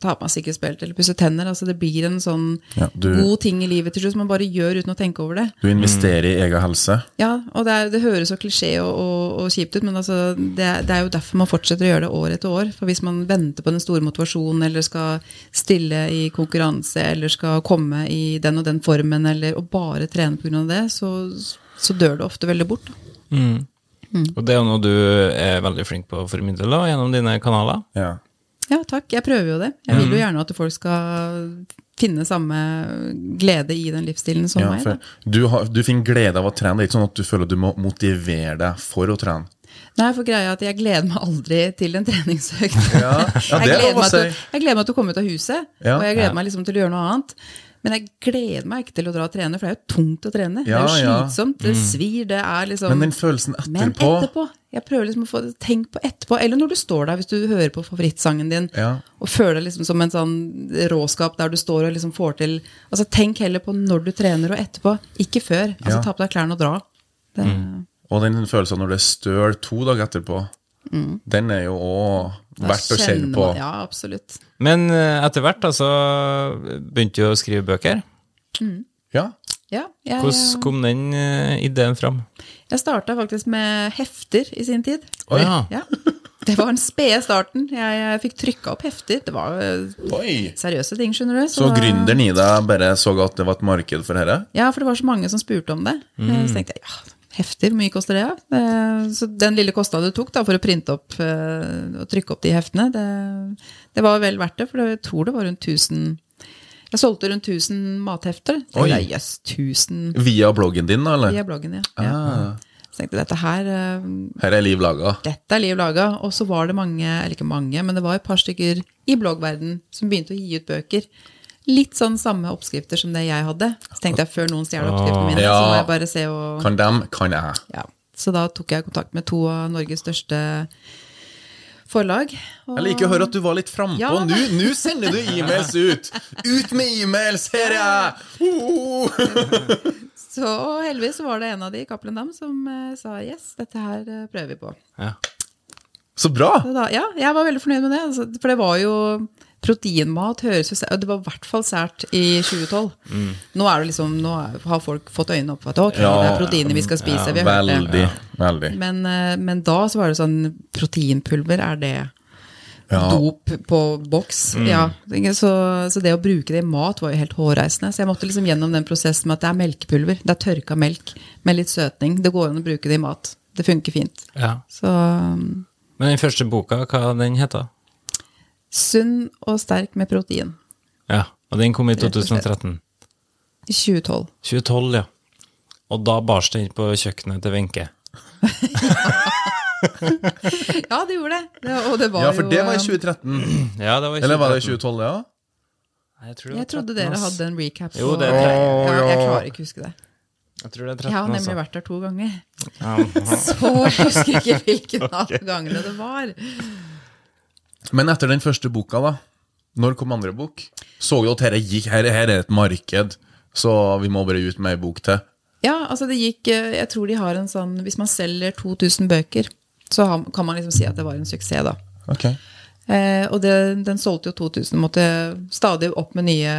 ta på meg sikkerhetsbelte eller pusse tenner. Altså det blir en sånn Ja, du- god ting i livet til slutt som man bare gjør uten å tenke over det. Du investerer i egen helse. Ja, og det, er, det høres så klisjé og, og, og kjipt ut, men altså, det, det er jo derfor man fortsetter å gjøre det år etter år. For hvis man venter på den store motivasjonen, eller skal stille i konkurranse, eller skal komme i den og den formen, eller og bare trene pga. det, så, så dør det ofte veldig bort. Da. Og det er jo noe du er veldig flink på å formidle da, gjennom dine kanaler. Ja. Ja, takk. Jeg prøver jo det. Jeg vil jo gjerne at folk skal finne samme glede i den livsstilen som Ja, meg. Da. du, har, du finner glede av å trene. Det er ikke sånn at du føler at du må motivere deg for å trene. Nei, for greia er at jeg gleder meg aldri til en treningsøkt. Ja, ja, jeg, er gleder meg til, jeg gleder meg til å komme ut av huset, Ja. og jeg gleder Ja. meg liksom til å gjøre noe annet. Men jeg gleder meg ikke til å dra og trene, for det er jo tungt å trene. Ja, det er jo slitsomt, det svir, det er liksom Men den følelsen etterpå Men etterpå. Jeg prøver liksom å få tenk på etterpå. Eller når du står der, hvis du hører på favorittsangen din, Ja. og føler deg liksom som en sånn råskap der du står og liksom får til Altså Tenk heller på når du trener, og etterpå. Ikke før. Altså Ja. Ta på deg klærne og dra. Det, og den følelsen når det er støl to dager etterpå, den er jo òg verdt å kjenne på. man- Ja, absolutt. Men eh, etter hvert altså, så begynte du å skrive bøker. Ja. Ja, jeg, Hvordan kom den eh, ideen fram? jeg starta faktisk med hefter i sin tid. Oh, Ja. Ja. Det var den spede starten. Jeg, jeg fikk trykka opp hefter. Det var eh, Oi! seriøse ting, skjønner du. Så gründeren i deg bare så at det var et marked for dette? Ja, for det var så mange som spurte om det. Mm. Så tenkte jeg, ja, hefter, hvor mye koster det? Ja? Eh, Så den lille kostnaden det tok da, for å printe opp eh, og trykke opp de heftene, det, det var vel verdt det, for jeg tror det var rundt 1000 Jeg solgte rundt 1000 mathefter. Oi. jeg, yes, 1000 Via bloggen din, da, eller? via bloggen, ja. ja. Ah, Så tenkte jeg, dette her eh, her er liv laga. dette er liv laga. Og så var det mange, eller ikke mange, men det var et par stykker i bloggverden som begynte å gi ut bøker. Litt sånn samme oppskrifter som det jeg hadde. Så tenkte jeg før noen stjeler oppskriftene mine, Ja. så må jeg bare se og Kan dem, kan jeg. ja. Så da tok jeg kontakt med to av Norges største forlag. og- Jeg liker å høre at du var litt frampå. Ja. Nå Nå sender du e-mails ut! Ut med e-mails! Her er jeg! Oh! Så heldigvis var det en av de i Cappelen Dam som eh, sa yes, dette her eh, prøver vi på. Ja. Så bra! Så da, ja, jeg var veldig fornøyd med det. Altså, for det var jo Proteinmat høres jo sært Det var i hvert fall sært i 2012. Nå er det liksom, nå har folk fått øynene opp for at ok, Ja, det er proteiner vi skal spise. vi har hørt det. Veldig. Veldig. Men, eh, men da så var det sånn Proteinpulver, er det Ja. dop på boks? Ja. Så, så det å bruke det i mat var jo helt hårreisende. Så jeg måtte liksom gjennom den prosessen med at det er melkepulver. Det er tørka melk med litt søtning. Det går an å bruke det i mat. Det funker fint. Ja. Så um, Men den første boka, hva den heter? Sunn og sterk med protein. Ja, og den kom i Rett og slett. 2013. I 2012. 2012, ja. Og da bars den på kjøkkenet til Wenche. Ja, det gjorde det. det og det var Ja, for det var i um, 2013. Ja, det var i Eller var det i 2012, ja? Jeg, tror det Jeg trodde 13, dere hadde en recap. Jo, det er tre- ja, jeg klarer ikke å huske det. Jeg tror det er 13, Jeg har nemlig altså. vært der to ganger. Ja. Så jeg husker ikke hvilken av gangene det var. Men etter den første boka, da? Når kom andre bok? Så jo at her, gikk, her, her er et marked, så vi må bare ut med ei bok til. Ja, altså det gikk eh, Jeg tror de har en sånn Hvis man selger 2000 bøker, så kan man liksom si at det var en suksess, da. Ok. Eh, og det, den solgte jo 2000, måtte stadig opp med nye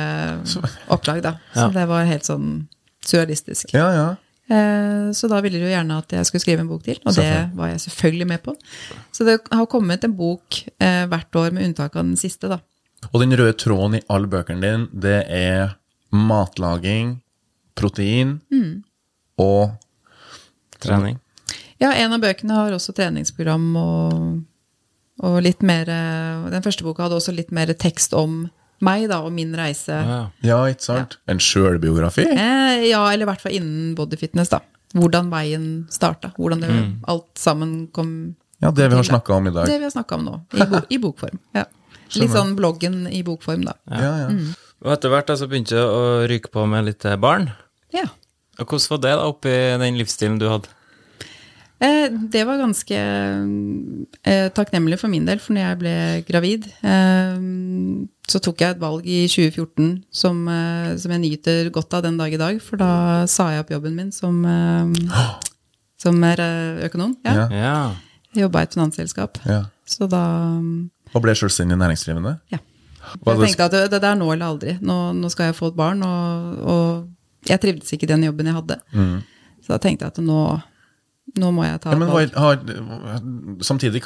opplag, da. Så Ja. det var helt sånn surrealistisk. Ja, ja. Eh, så da ville de jo gjerne at jeg skulle skrive en bok til, og det var jeg selvfølgelig med på. Så det har kommet en bok eh, hvert år, med unntak av den siste, da. Og den røde tråden i alle bøkene dine, det er matlaging, protein og Trening. Ja, en av bøkene har også treningsprogram og, og litt mer eh, Den første boka hadde også litt mer tekst om meg da, og min reise. Ja. Ja, ikke sant? En sjølbiografi? Eh, ja, eller i hvert fall innen bodyfitness, da. Hvordan veien starta. Hvordan det, alt sammen kom Ja, det vi har snakka om i dag. Det vi har snakka om nå. I, bo, i bokform. Ja. Litt sånn bloggen i bokform, da. Ja, ja. Og etter hvert da, så begynte du å ryke på med litt barn. Ja. Og hvordan var det da oppi den livsstilen du hadde? Eh, det var ganske eh, takknemlig for min del, for når jeg ble gravid, eh, så tok jeg et valg i 2014 som, som jeg nyter godt av den dag i dag, for da sa jeg opp jobben min som, som økonom. Ja. Ja. Jobba i et finansselskap. ja. Så da Og ble selvstendig næringsdrivende? ja. Hva Jeg tenkte at det, det er nå eller aldri. Nå, nå skal jeg få et barn, og, og jeg trivdes ikke i den jobben jeg hadde. Så da tenkte jeg at nå, nå må jeg ta Ja, men valg. har, samtidig,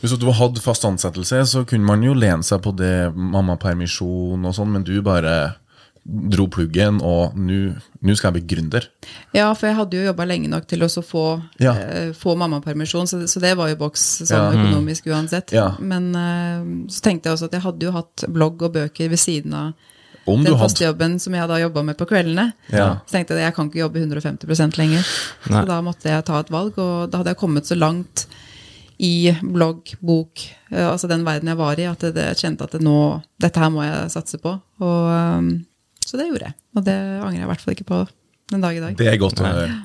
hvis du hadde fast ansettelse, så kunne man jo lene seg på det mammapermisjon og sånn, men du bare dro pluggen, og nå skal jeg bli gründer. Ja, for jeg hadde jo jobba lenge nok til å få, Ja. eh, få mammapermisjon, så, så det var jo boks sånn Ja. Økonomisk uansett. Ja. Men eh, så tenkte jeg også at jeg hadde jo hatt blogg og bøker ved siden av Om den faste jobben som jeg da jobba med på kveldene. Ja. Så tenkte jeg at jeg kan ikke jobbe 150 lenger. Nei. Så da måtte jeg ta et valg, og da hadde jeg kommet så langt i blogg, bok, eh, altså den verden jeg var i, at jeg kjente at det nå, dette her må jeg satse på. Og, eh, så det gjorde jeg. Og det angrer jeg i hvert fall ikke på den dag i dag. Det er godt å høre.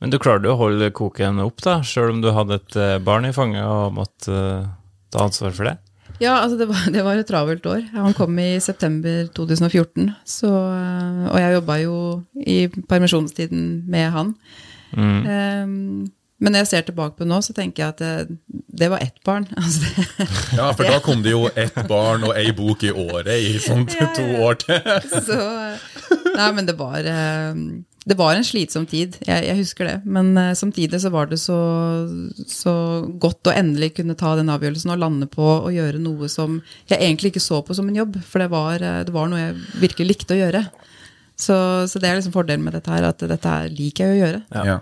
Men du klarte å holde koken opp, da, sjøl om du hadde et eh, barn i fanget og måtte eh, ta ansvar for det? Ja, altså det var, det var et travelt år. Han kom i september 2014, så, øh, og jeg jobba jo i permisjonstiden med han. Um, men når jeg ser tilbake på nå, så tenker jeg at det, det var ett barn. Altså det, Ja, for da kom det jo ett barn og ei bok i året i sånn to år til. så Nei, men det var øh, Det var en slitsom tid, jeg, jeg husker det. Men uh, samtidig så var det så, så godt å endelig kunne ta den avgjørelsen og lande på å gjøre noe som jeg egentlig ikke så på som en jobb, for det var, øh, det var noe jeg virkelig likte å gjøre. Så, så det er liksom fordelen med dette her, at dette her liker jeg å gjøre. Ja.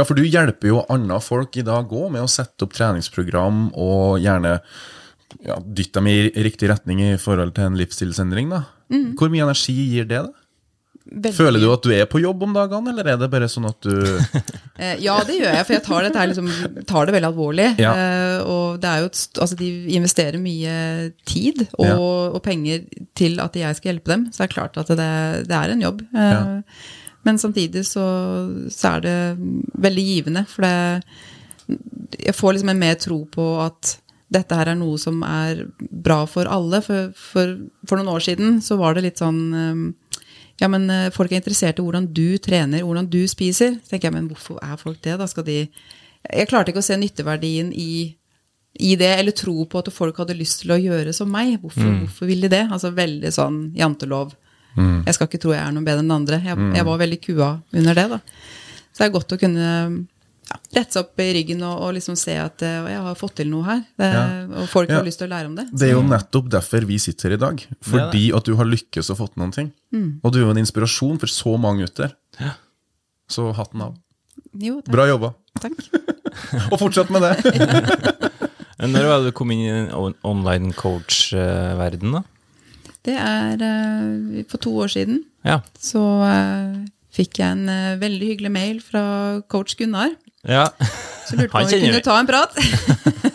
ja, for du hjelper jo andre folk i dag òg med å sette opp treningsprogram og gjerne ja, dytte dem i riktig retning i forhold til en livsstilsendring. da. Hvor mye energi gir det? da? Veldig- Føler du at du er på jobb om dagene, eller er det bare sånn at du Eh, ja, det gjør jeg, for jeg tar, dette liksom, tar det veldig alvorlig. Ja. Eh, og det jo altså, de investerer mye tid og, Ja. og penger til at jeg skal hjelpe dem, så det er klart at det, det er en jobb. Eh, Ja. Men samtidig så, så er det veldig givende, for det, jeg får liksom en mer tro på at dette her er noe som er bra for alle. For, for, for noen år siden så var det litt sånn ja, men eh, folk er interessert i hvordan du trener, hvordan du spiser. Så tenker jeg, men hvorfor er folk det? Da skal de Jeg klarte ikke å se nytteverdien i, i det, eller tro på at folk hadde lyst til å gjøre som meg. Hvorfor, hvorfor vil de det? Altså veldig sånn jantelov. Jeg skal ikke tro jeg er noe bedre enn andre. Jeg, jeg var veldig kua under det, da. Så det er godt å kunne ja, rette seg opp i ryggen og, og liksom se at eh, jeg har fått til noe her. Det, Ja. Og folk Ja. har lyst til å lære om det. Det er jo nettopp derfor vi sitter her i dag. Fordi at du har lykkes og fått noen ting. Og du er jo en inspirasjon for så mange gutter. Så hatten av. Jo, takk. Bra jobba. takk. Og fortsett med det. Men Når var det du kom inn i den online coach-verden, da? Det er eh, for to år siden. Ja. så eh, fikk jeg en veldig hyggelig mail fra coach Gunnar. Ja. Så lurte på om vi kunne vi. ta en prat.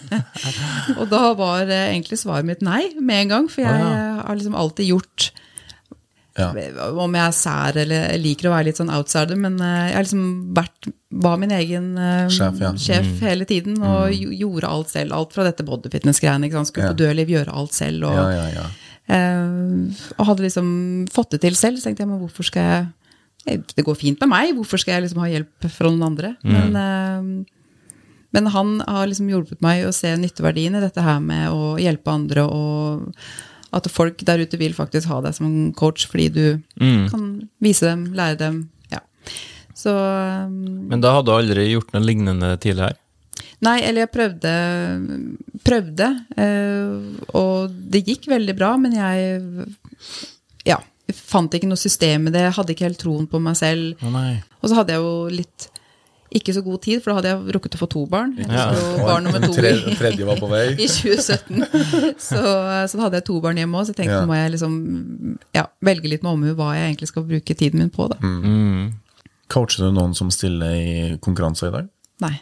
og da var egentlig svaret mitt nei med en gang, for jeg Å, ja. har liksom alltid gjort Ja. Om jeg er sær eller liker å være litt sånn outsider, men eh, jeg har liksom vært, var min egen eh, Sjef, ja. sjef hele tiden og mm. gjorde alt selv. Alt fra dette bodyfitness-greiene. Skulle Ja. på dødliv, gjøre alt selv. Og, Ja, ja, ja. Eh, og hadde liksom fått det til selv. Så tenkte jeg, men hvorfor skal jeg Det går fint med meg, hvorfor skal jeg liksom ha hjelp fra noen andre? Men, eh, men han har liksom hjulpet meg å se nytteverdien i dette her med å hjelpe andre, og at folk der ute vil faktisk ha deg som coach fordi du kan vise dem, lære dem. Ja. Så eh, Men da hadde du aldri gjort noe lignende tidligere? Nei, eller jeg prøvde, prøvde eh, og det gikk veldig bra, men jeg ja, fant ikke noe system i det, jeg hadde ikke helt troen på meg selv. Oh. Og så hadde jeg jo litt ikke så god tid, for da hadde jeg rukket å få to barn. Jeg Ja. barn nummer to i, tredje var på vei. i 2017. Så, så da hadde jeg to barn hjemme òg, så jeg tenkte Ja. nå må jeg liksom ja, velge litt med omhu hva jeg egentlig skal bruke tiden min på. da. Mm. Coacher du noen som stiller i konkurranser i dag? Nei.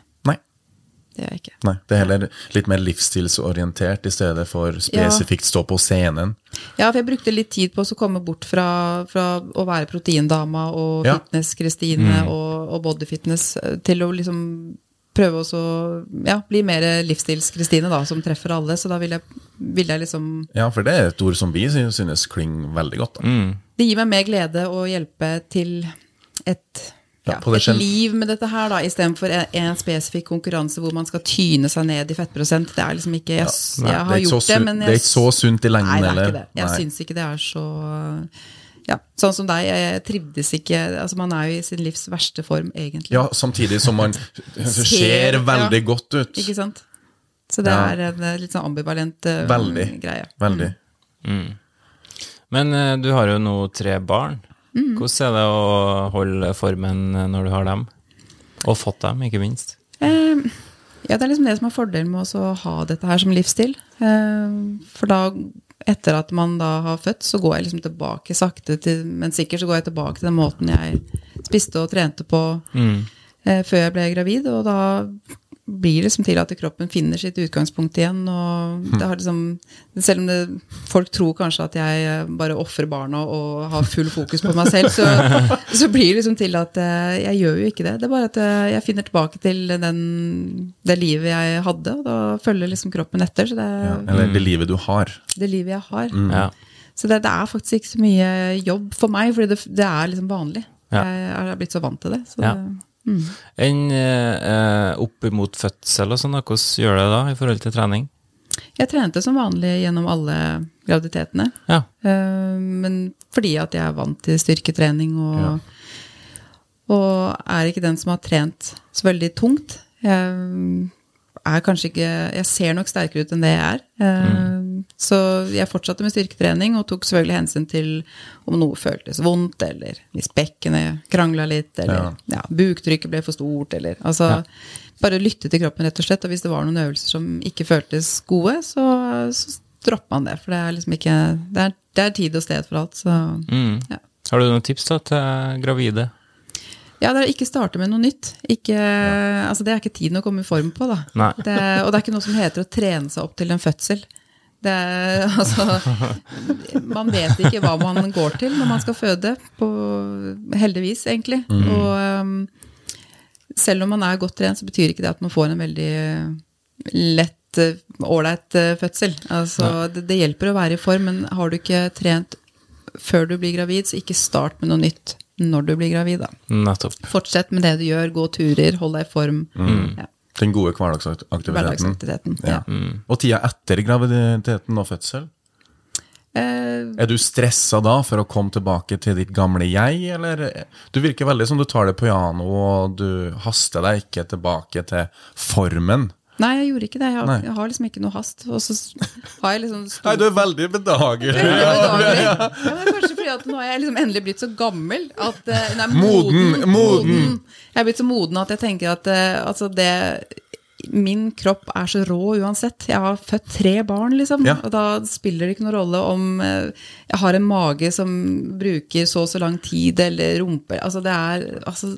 Det gjør jeg ikke. Nei, Det er heller litt mer livsstilsorientert i stedet for spesifikt stå på scenen. Ja, for jeg brukte litt tid på å komme bort fra, fra å være proteindama og Ja. fitness-Kristine og, og bodyfitness eh, til å liksom prøve å ja, bli mer livsstils-Kristine, da, som treffer alle. Så da vil jeg, vil jeg liksom Ja, for det er et ord som vi synes klinger veldig godt. da. Mm. Det gir meg mer glede å hjelpe til et, Ja, ja, et liv med dette her, da, istedenfor en, en spesifikk konkurranse hvor man skal tyne seg ned i fettprosent. Det er liksom ikke Jeg, ja, Nei, jeg har gjort det, men jeg, det er ikke så sunt i lengden Nei, det er ikke det. Jeg syns ikke det er så ja, Sånn som deg, jeg trivdes ikke altså Man er jo i sin livs verste form, egentlig. Ja, samtidig som man ser ser veldig godt ut. Ikke sant? Så det Ja. er en eh, litt sånn ambivalent eh, Veldig. greie. Veldig. Men uh, du har jo nå tre barn. Mm. Hvordan er det å holde formen når du har dem? Og fått dem, ikke minst. Eh, ja, det er liksom det som er fordelen med å ha dette her som livsstil. Eh, for da, etter at man da har født, så går jeg liksom tilbake sakte, til, men sikkert så går jeg tilbake til den måten jeg spiste og trente på eh, før jeg ble gravid. Og da blir det liksom til at kroppen finner sitt utgangspunkt igjen. Og det har liksom, selv om det, folk tror kanskje at jeg eh, bare ofrer barna og har full fokus på meg selv, så, så blir det liksom til at eh, jeg gjør jo ikke det. Det er bare at eh, jeg finner tilbake til den, det livet jeg hadde, og da følger liksom kroppen etter. Så det Ja, eller det livet du har. det livet jeg har. Ja. Så det, det er faktisk ikke så mye jobb for meg, fordi det, det er liksom vanlig. Ja. Jeg er blitt så vant til det. Så Ja. det mm. Enn eh, opp mot fødsel og sånn, da, hvordan gjør det da i forhold til trening? Jeg trente som vanlig gjennom alle graviditetene. Ja. Eh, Men fordi at jeg er vant til styrketrening og, Ja. og er ikke den som har trent så veldig tungt. Jeg er kanskje ikke Jeg ser nok sterkere ut enn det jeg er. Eh, Så jeg fortsatte med styrketrening og tok selvfølgelig hensyn til om noe føltes vondt, eller hvis bekkenet krangla litt, eller ja. buktrykket ble for stort, eller altså Bare lytte til kroppen, rett og slett. Og hvis det var noen øvelser som ikke føltes gode, så, så dropper man det. For det er liksom ikke Det er, det er tid og sted for alt, så Mm. ja. Har du noen tips da til gravide? Ja, det er å ikke starte med noe nytt. Ikke, altså det er ikke tiden å komme i form på. Da. Det, og det er ikke noe som heter å trene seg opp til en fødsel. Det er, altså, man vet ikke hva man går til når man skal føde, på, heldigvis, egentlig. Og um, selv om man er godt trent, så betyr ikke det at man får en veldig lett, uh, ålreit uh, fødsel. Altså, det, det hjelper å være i form, men har du ikke trent før du blir gravid, så ikke start med noe nytt når du blir gravid. da. Nettopp. Fortsett med det du gjør, gå turer, hold deg i form. Ja, Den gode hverdagsaktiviteten. Hverdagsaktiviteten. Ja. Og tida etter graviditeten og fødsel? Eh, Er du stressa da for å komme tilbake til ditt gamle jeg, eller? Du virker veldig som du tar det piano, og du haster deg ikke tilbake til formen. Nei, jeg gjorde ikke det. Jeg har, jeg har liksom ikke noe hast. Og så har jeg liksom stor- Nei, du er veldig bedagelig. Veldig bedagelig. Ja, men kanskje fordi at nå er jeg liksom endelig blitt så gammel at eh, nei, Moden, moden. Jeg er blitt så moden at jeg tenker at eh, altså det Min kropp er så rå uansett. Jeg har født tre barn, liksom. Ja. Og da spiller det ikke noen rolle om eh, jeg har en mage som bruker så og så lang tid, eller rumpe Altså, det er altså,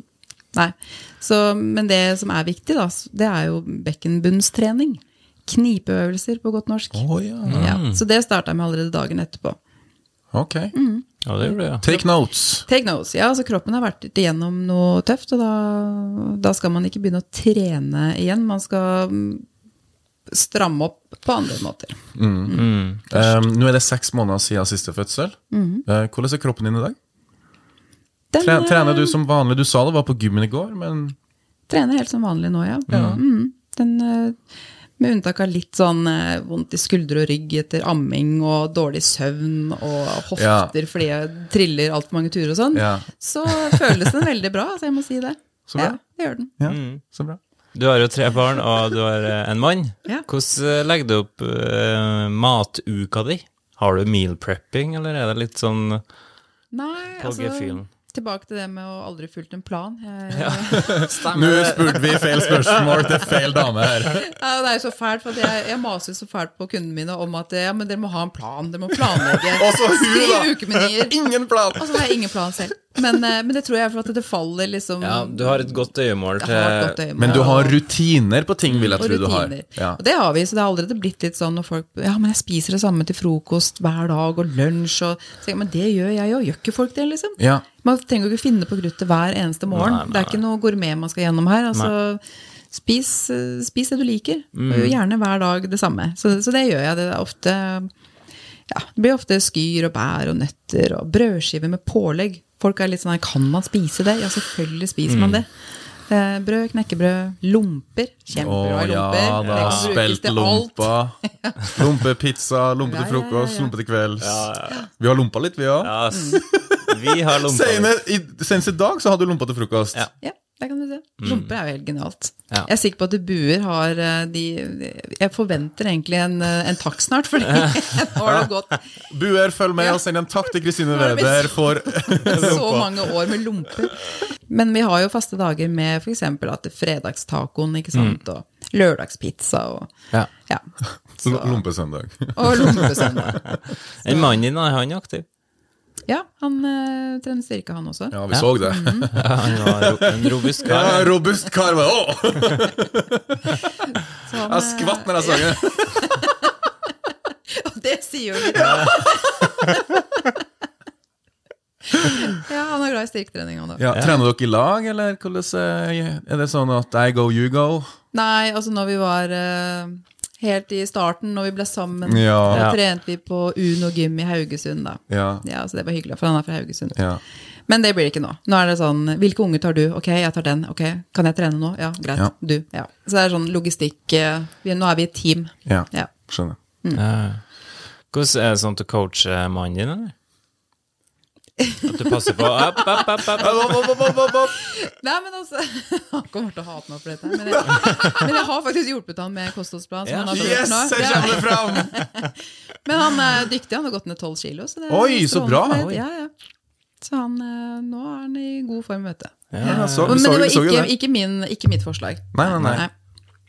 Nei. Så, men det som er viktig, da, det er jo bekkenbunnstrening. Knipeøvelser, på godt norsk. Oh, ja. Ja, så det starta jeg med allerede dagen etterpå. Ok. Ja, det gjorde det, ja. Take notes. Take notes. Ja, altså kroppen har vært igjennom noe tøft, og da, da skal man ikke begynne å trene igjen. Man skal mm, stramme opp på andre måter. Mm. Um, nå er det seks måneder siden siste fødsel. Uh, hvordan er kroppen din i dag? Den Tre, eh, trener du som vanlig? Du sa det var på gymmen i går, men trener helt som vanlig nå, ja. Mm. Den, eh, med unntak av litt sånn eh, vondt i skuldre og rygg etter amming og dårlig søvn og hofter fordi jeg triller altfor mange turer og sånn, Ja. så føles den veldig bra. Så jeg må si det. Så bra. Ja, det gjør den. ja, så bra. Du har jo tre barn, og du har eh, en mann. Ja. Hvordan eh, legger du opp uh, matuka di? Har du meal prepping, eller er det litt sånn Nei, på altså? Tilbake til det med å aldri fulgt en plan. Jeg, Nå spurte vi feil spørsmål til feil dame her. Ja, det er jo så fælt, for jeg, jeg maser så fælt på kundene mine om at ja, men dere må ha en plan, dere må planlegge. Og så. Skriv ukemenyer. Ingen plan! Og så har jeg ingen plan selv. Men, eh, men det tror jeg for at det faller liksom Ja, du har et godt øyemål til. Men du har rutiner på ting, vil jeg tro du har. Ja. Og det har vi, så det har allerede blitt litt sånn når folk Ja, men jeg spiser det samme til frokost hver dag, og lunsj, og så, Men det gjør jeg jo, gjør ikke folk det, liksom? Ja. Man trenger jo ikke finne på kruttet hver eneste morgen. Nei, nei, Det er ikke noe gourmet man skal gjennom her. Altså, spis, eh, spis det du liker, Mm. og gjerne hver dag det samme. Så, så det gjør jeg. Det er ofte ja, det blir ofte skyr og bær og nøtter og brødskiver med pålegg. Folk er litt sånn her, Kan man spise det? Ja, selvfølgelig spiser Mm. man det. Eh, brød, knekkebrød, lomper. Kjempebra ja lomper. da, spilt til alt. lompa. Lompepizza, lompe Ja, til ja, frokost, ja, ja. lompe til kvelds. Vi har lompa litt, vi òg. Ja, vi har lompa. Senest i, senest i dag så hadde du lompa til frokost. Ja. Det kan du se. Lomper er jo helt genialt. Ja. Jeg er sikker på at buer har eh, de Jeg forventer egentlig en, eh, en takk snart, fordi nå har det gått Buer, følg med Ja. og send en takk til Kristine er Weber for så mange år med lomper. Men vi har jo faste dager med f.eks. at det fredagstacoen, ikke sant, og lørdagspizza og Ja. ja. Så, lompesøndag. og lompesøndag. En mann din, er han aktiv? Ja, han uh, trener styrke, han også. Ja, vi så det. Ja, han var en robust Ja, kar. robust kar. Å! Så han, Jeg skvatt når jeg så det. eh, Og det sier jo litt. ja, han er glad i styrketrening, Også. Ja, trener dere i lag, eller hvordan er det sånn at I go, you go? Nei, altså når vi var eh, helt i starten, når vi ble sammen, Ja. da trente vi på Uno gym i Haugesund, da. Ja. Ja, så det var hyggelig, for han er fra Haugesund. ja. Men det blir det ikke nå. Nå er det sånn Hvilke unge tar du? Ok, jeg tar den. Ok, Kan jeg trene nå? Ja, greit. Ja. Du. Ja. Så det er sånn logistikk eh, Nå er vi et team. ja. Ja. Skjønner. Ja. Hvordan er det sånn til å coache mannen din, eller? At du passer på opp, opp, opp, opp. Nei, men altså Han kommer til å hate meg for dette. Men jeg, men jeg har faktisk hjulpet han med kostholdsplan. Ja. Yes, her kommer det fram! Men han er dyktig. Han har gått ned tolv kilo. Så det er Oi, så bra. Oi. Ja, ja. Så han, eh, nå er han i god form, vet du. Ja, så, Men men det var ikke, ikke, min, ikke mitt forslag. Nei, nei, nei.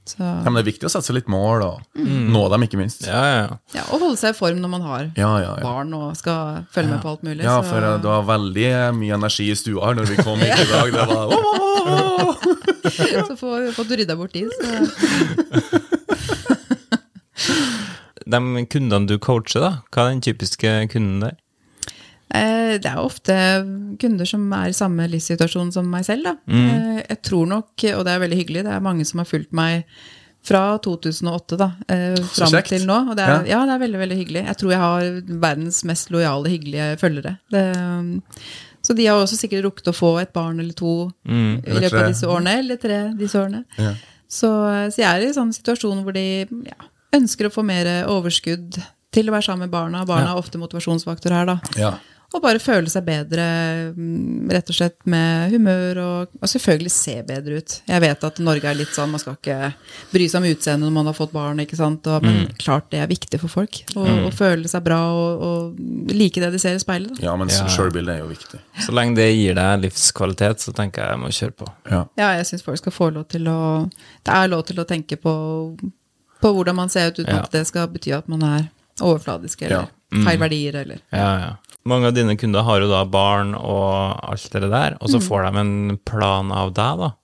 Så, Ja, men det er viktig å sette seg litt mål, og nå dem, ikke minst. Ja, ja, ja. ja, og holde seg i form når man har Ja, ja, ja. barn og skal følge med på alt mulig. Ja, så- for eh, det var veldig mye energi i stua her når vi kom hit i dag. Det var. Så får vi fått rydda bort de. Så. De kundene du coacher, da, hva er den typiske kunden der? Eh, Det er ofte kunder som er i samme livssituasjon som meg selv. Da. Mm. Eh, Jeg tror nok, og det er veldig hyggelig, det er mange som har fulgt meg fra 2008 da, eh, fram til nå. Og det er, Ja. ja. det er veldig veldig hyggelig. Jeg tror jeg har verdens mest lojale, hyggelige følgere. Det, så de har også sikkert rukket å få et barn eller to Mm. i løpet tre. av disse årene. Eller tre disse årene. Ja. Så, så jeg er i en sånn situasjon hvor de ja, ønsker å få mer overskudd til å være sammen med barna. Barna Ja. er ofte motivasjonsfaktor her, da. Ja. Og bare føle seg bedre, mm, rett og slett med humør, og, og selvfølgelig se bedre ut. Jeg vet at Norge er litt sånn, man skal ikke bry seg om utseendet når man har fått barn, ikke sant? Og, men klart det er viktig for folk. Å mm. føle seg bra og, og like det de ser i speilet. Da. ja, men Ja. sjølbildet er jo viktig. Så lenge det gir deg livskvalitet, så tenker jeg jeg må kjøre på. Ja. Ja, jeg syns folk skal få lov til å Det er lov til å tenke på, på hvordan man ser ut, uten Ja. at det skal bety at man er overfladisk eller feil verdier, eller Ja, ja. Mange av dine kunder har jo da barn og alt det der, og så får de en plan av deg, da.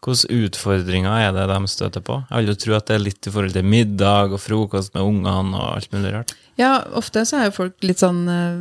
Hvilke utfordringer er det de støter på? Jeg vil jo tro at det er litt i forhold til middag og frokost med ungene og alt mulig rart. Ja, ofte så er jo folk litt sånn eh,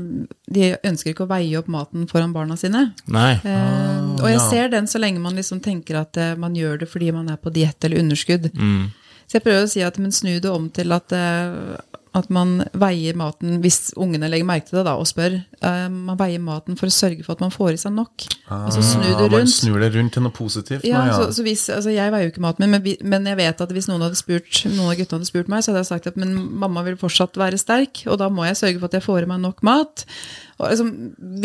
De ønsker ikke å veie opp maten foran barna sine. Nei. Eh, og jeg ja. ser den så lenge man liksom tenker at eh, man gjør det fordi man er på diett eller underskudd. Mm. Så jeg prøver å si at men snu det om til at, eh, at man veier maten, hvis ungene legger merke til det da, og spør, eh, man veier maten for å sørge for at man får i seg nok. og så snu det rundt. Man snur det rundt til noe positivt. Ja, nå, ja. Så, så hvis, altså jeg veier jo ikke maten min, men, men jeg vet at hvis noen hadde spurt Noen av guttene hadde spurt meg, så hadde jeg sagt at men mamma vil fortsatt være sterk, og da må jeg sørge for at jeg får i meg nok mat. Og liksom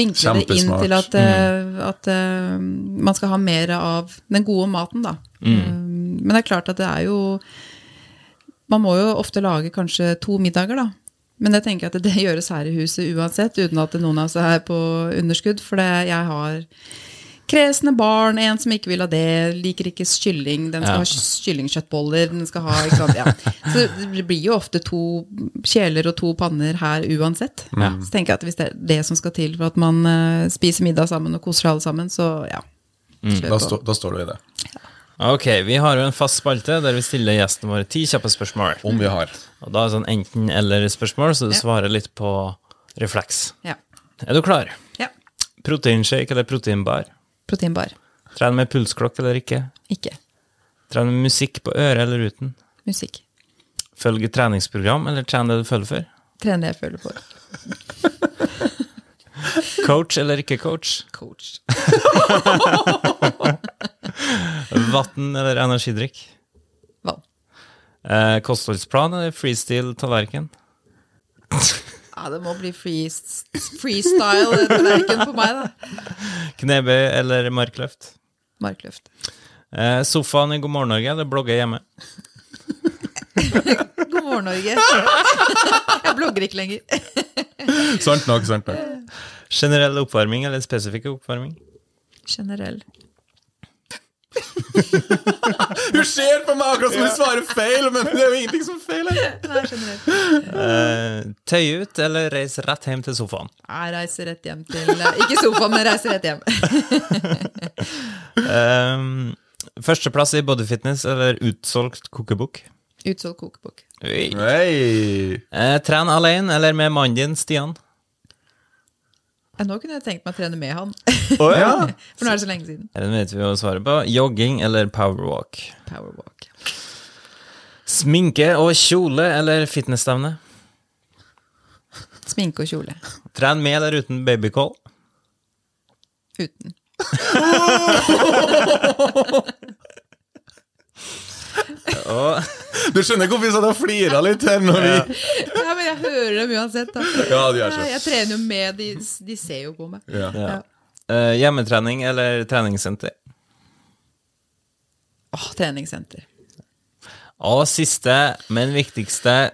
vinkle det inn til at, mm. at eh, man skal ha mer av den gode maten, da. Mm. men det er klart at det er jo Man må jo ofte lage kanskje to middager, da. Men jeg tenker at det gjøres her i huset uansett, uten at noen av oss er på underskudd. For det, jeg har kresne barn, en som ikke vil ha det, liker ikke kylling, den skal Ja. ha kyllingkjøttboller, den skal ha ikke sant? Ja. Så det blir jo ofte to kjeler og to panner her uansett. Så tenker jeg at hvis det er det som skal til for at man eh, spiser middag sammen og koser seg alle sammen, så ja. Mm, Da, stå, da står du i det. Ok, vi har jo en fast spalte der vi stiller gjestene våre ti kjappe spørsmål. Om vi har. Og da er det sånn enten-eller-spørsmål, så du Ja. svarer litt på refleks. Ja. Er du klar? ja. Proteinshake eller proteinbar? Proteinbar. Trene med pulsklokke eller ikke? Ikke. Trene med musikk på øret eller uten? Musikk. Følge treningsprogram eller trene det du føler for? Trene det jeg føler for. Coach eller ikke coach? Coach. Vann eller energidrikk? Vann. Eh, kostholdsplan eller freestyle-tallerken? Ja, det må bli freest- freestyle-tallerken for meg, da. Knebøy eller markløft? Markløft. Eh, sofaen i God morgen Norge eller blogge hjemme? God morgen, Norge. Jeg blogger ikke lenger. Sant nok, sant nok. Generell oppvarming eller spesifikk oppvarming? Generell. Hun ser på meg akkurat som hun svarer feil, men det er jo ingenting som er feil tøy Nei, generell. Eh, ut eller reise rett hjem til sofaen? Jeg reiser rett hjem til eh, Ikke sofaen, men reiser rett hjem. Eh, førsteplass i bodyfitness eller utsolgt kokebok? Utsolgt kokebok. Hey. Uh, tren alene eller med mannen din, Stian? Nå kunne jeg tenkt meg å trene med han, Oh, Ja. for nå er det så lenge siden. Den vet vi å svare på. Jogging eller powerwalk? Powerwalk. Sminke og kjole eller fitnessstevne? Sminke og kjole. Tren med eller uten babycall? Uten. Og Du skjønner hvorfor vi satt og flira litt her når vi Ja, men jeg hører dem uansett, da. Ja, de er så. Jeg trener jo med, de, de ser jo på meg. Ja. ja. Eh, hjemmetrening eller treningssenter? Åh, treningssenter. Og siste, men viktigste,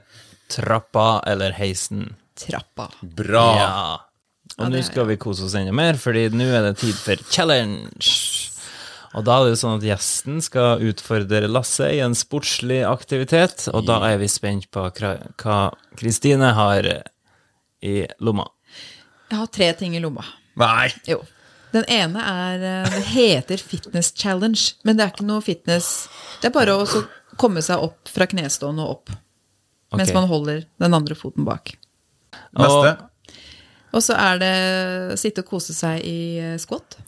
trappa eller heisen? Trappa. Bra. Ja. Og Ja, nå det- skal vi kose oss enda mer, fordi nå er det tid for challenge. Og da er det jo sånn at gjesten skal utfordre Lasse i en sportslig aktivitet, og da er vi spent på hva- Kristine har i lomma. Jeg har tre ting i lomma. Nei. Jo. Den ene er eh, Det heter fitness challenge, men det er ikke noe fitness Det er bare å komme seg opp fra knestående og opp. Mens man holder den andre foten bak. Neste. Og så er det sitte og kose seg i eh, squat.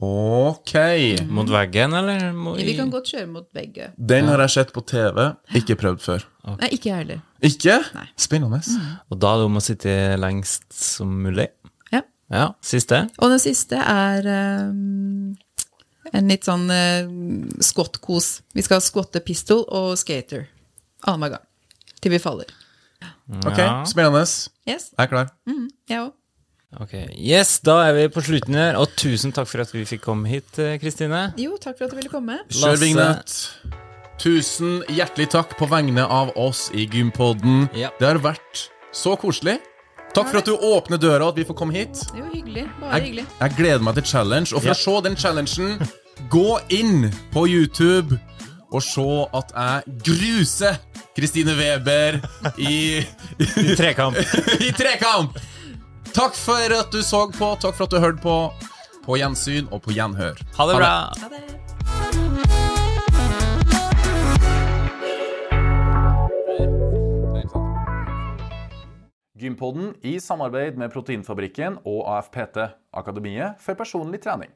Ok. Mot veggen, eller? Må Vi kan godt kjøre mot begge. Den har jeg sett på TV. Ikke prøvd før. Nei, ikke jeg heller. Ikke? Nei. Spennende. Og da er det om å sitte lengst som mulig. Ja. Ja, siste. Og den siste er um, en litt sånn uh, squat-kos. Vi skal skotte pistol og skater annenhver gang. Til vi faller. Ok, Ja. spennende. Yes, Jeg er klar. mm, jeg òg. Ok, Yes, da er vi på slutten her, og tusen takk for at vi fikk komme hit, eh, Kristine. Jo, takk for at du ville komme. Kjør vignett. Tusen hjertelig takk på vegne av oss i Gympodden. Ja. Det har vært så koselig. Takk for at du åpner døra, at vi får komme hit. Det var hyggelig. Bare Jeg, jeg gleder meg til challenge. Og for Ja. å se den challengen, gå inn på YouTube og se at jeg gruser Kristine Weber i, I trekamp. i trekamp! Takk for at du så på, takk for at du hørte på. På gjensyn og på gjenhør. Ha det bra. Ha det. Gympodden i samarbeid med Proteinfabrikken og AFPT, Akademiet for personlig trening.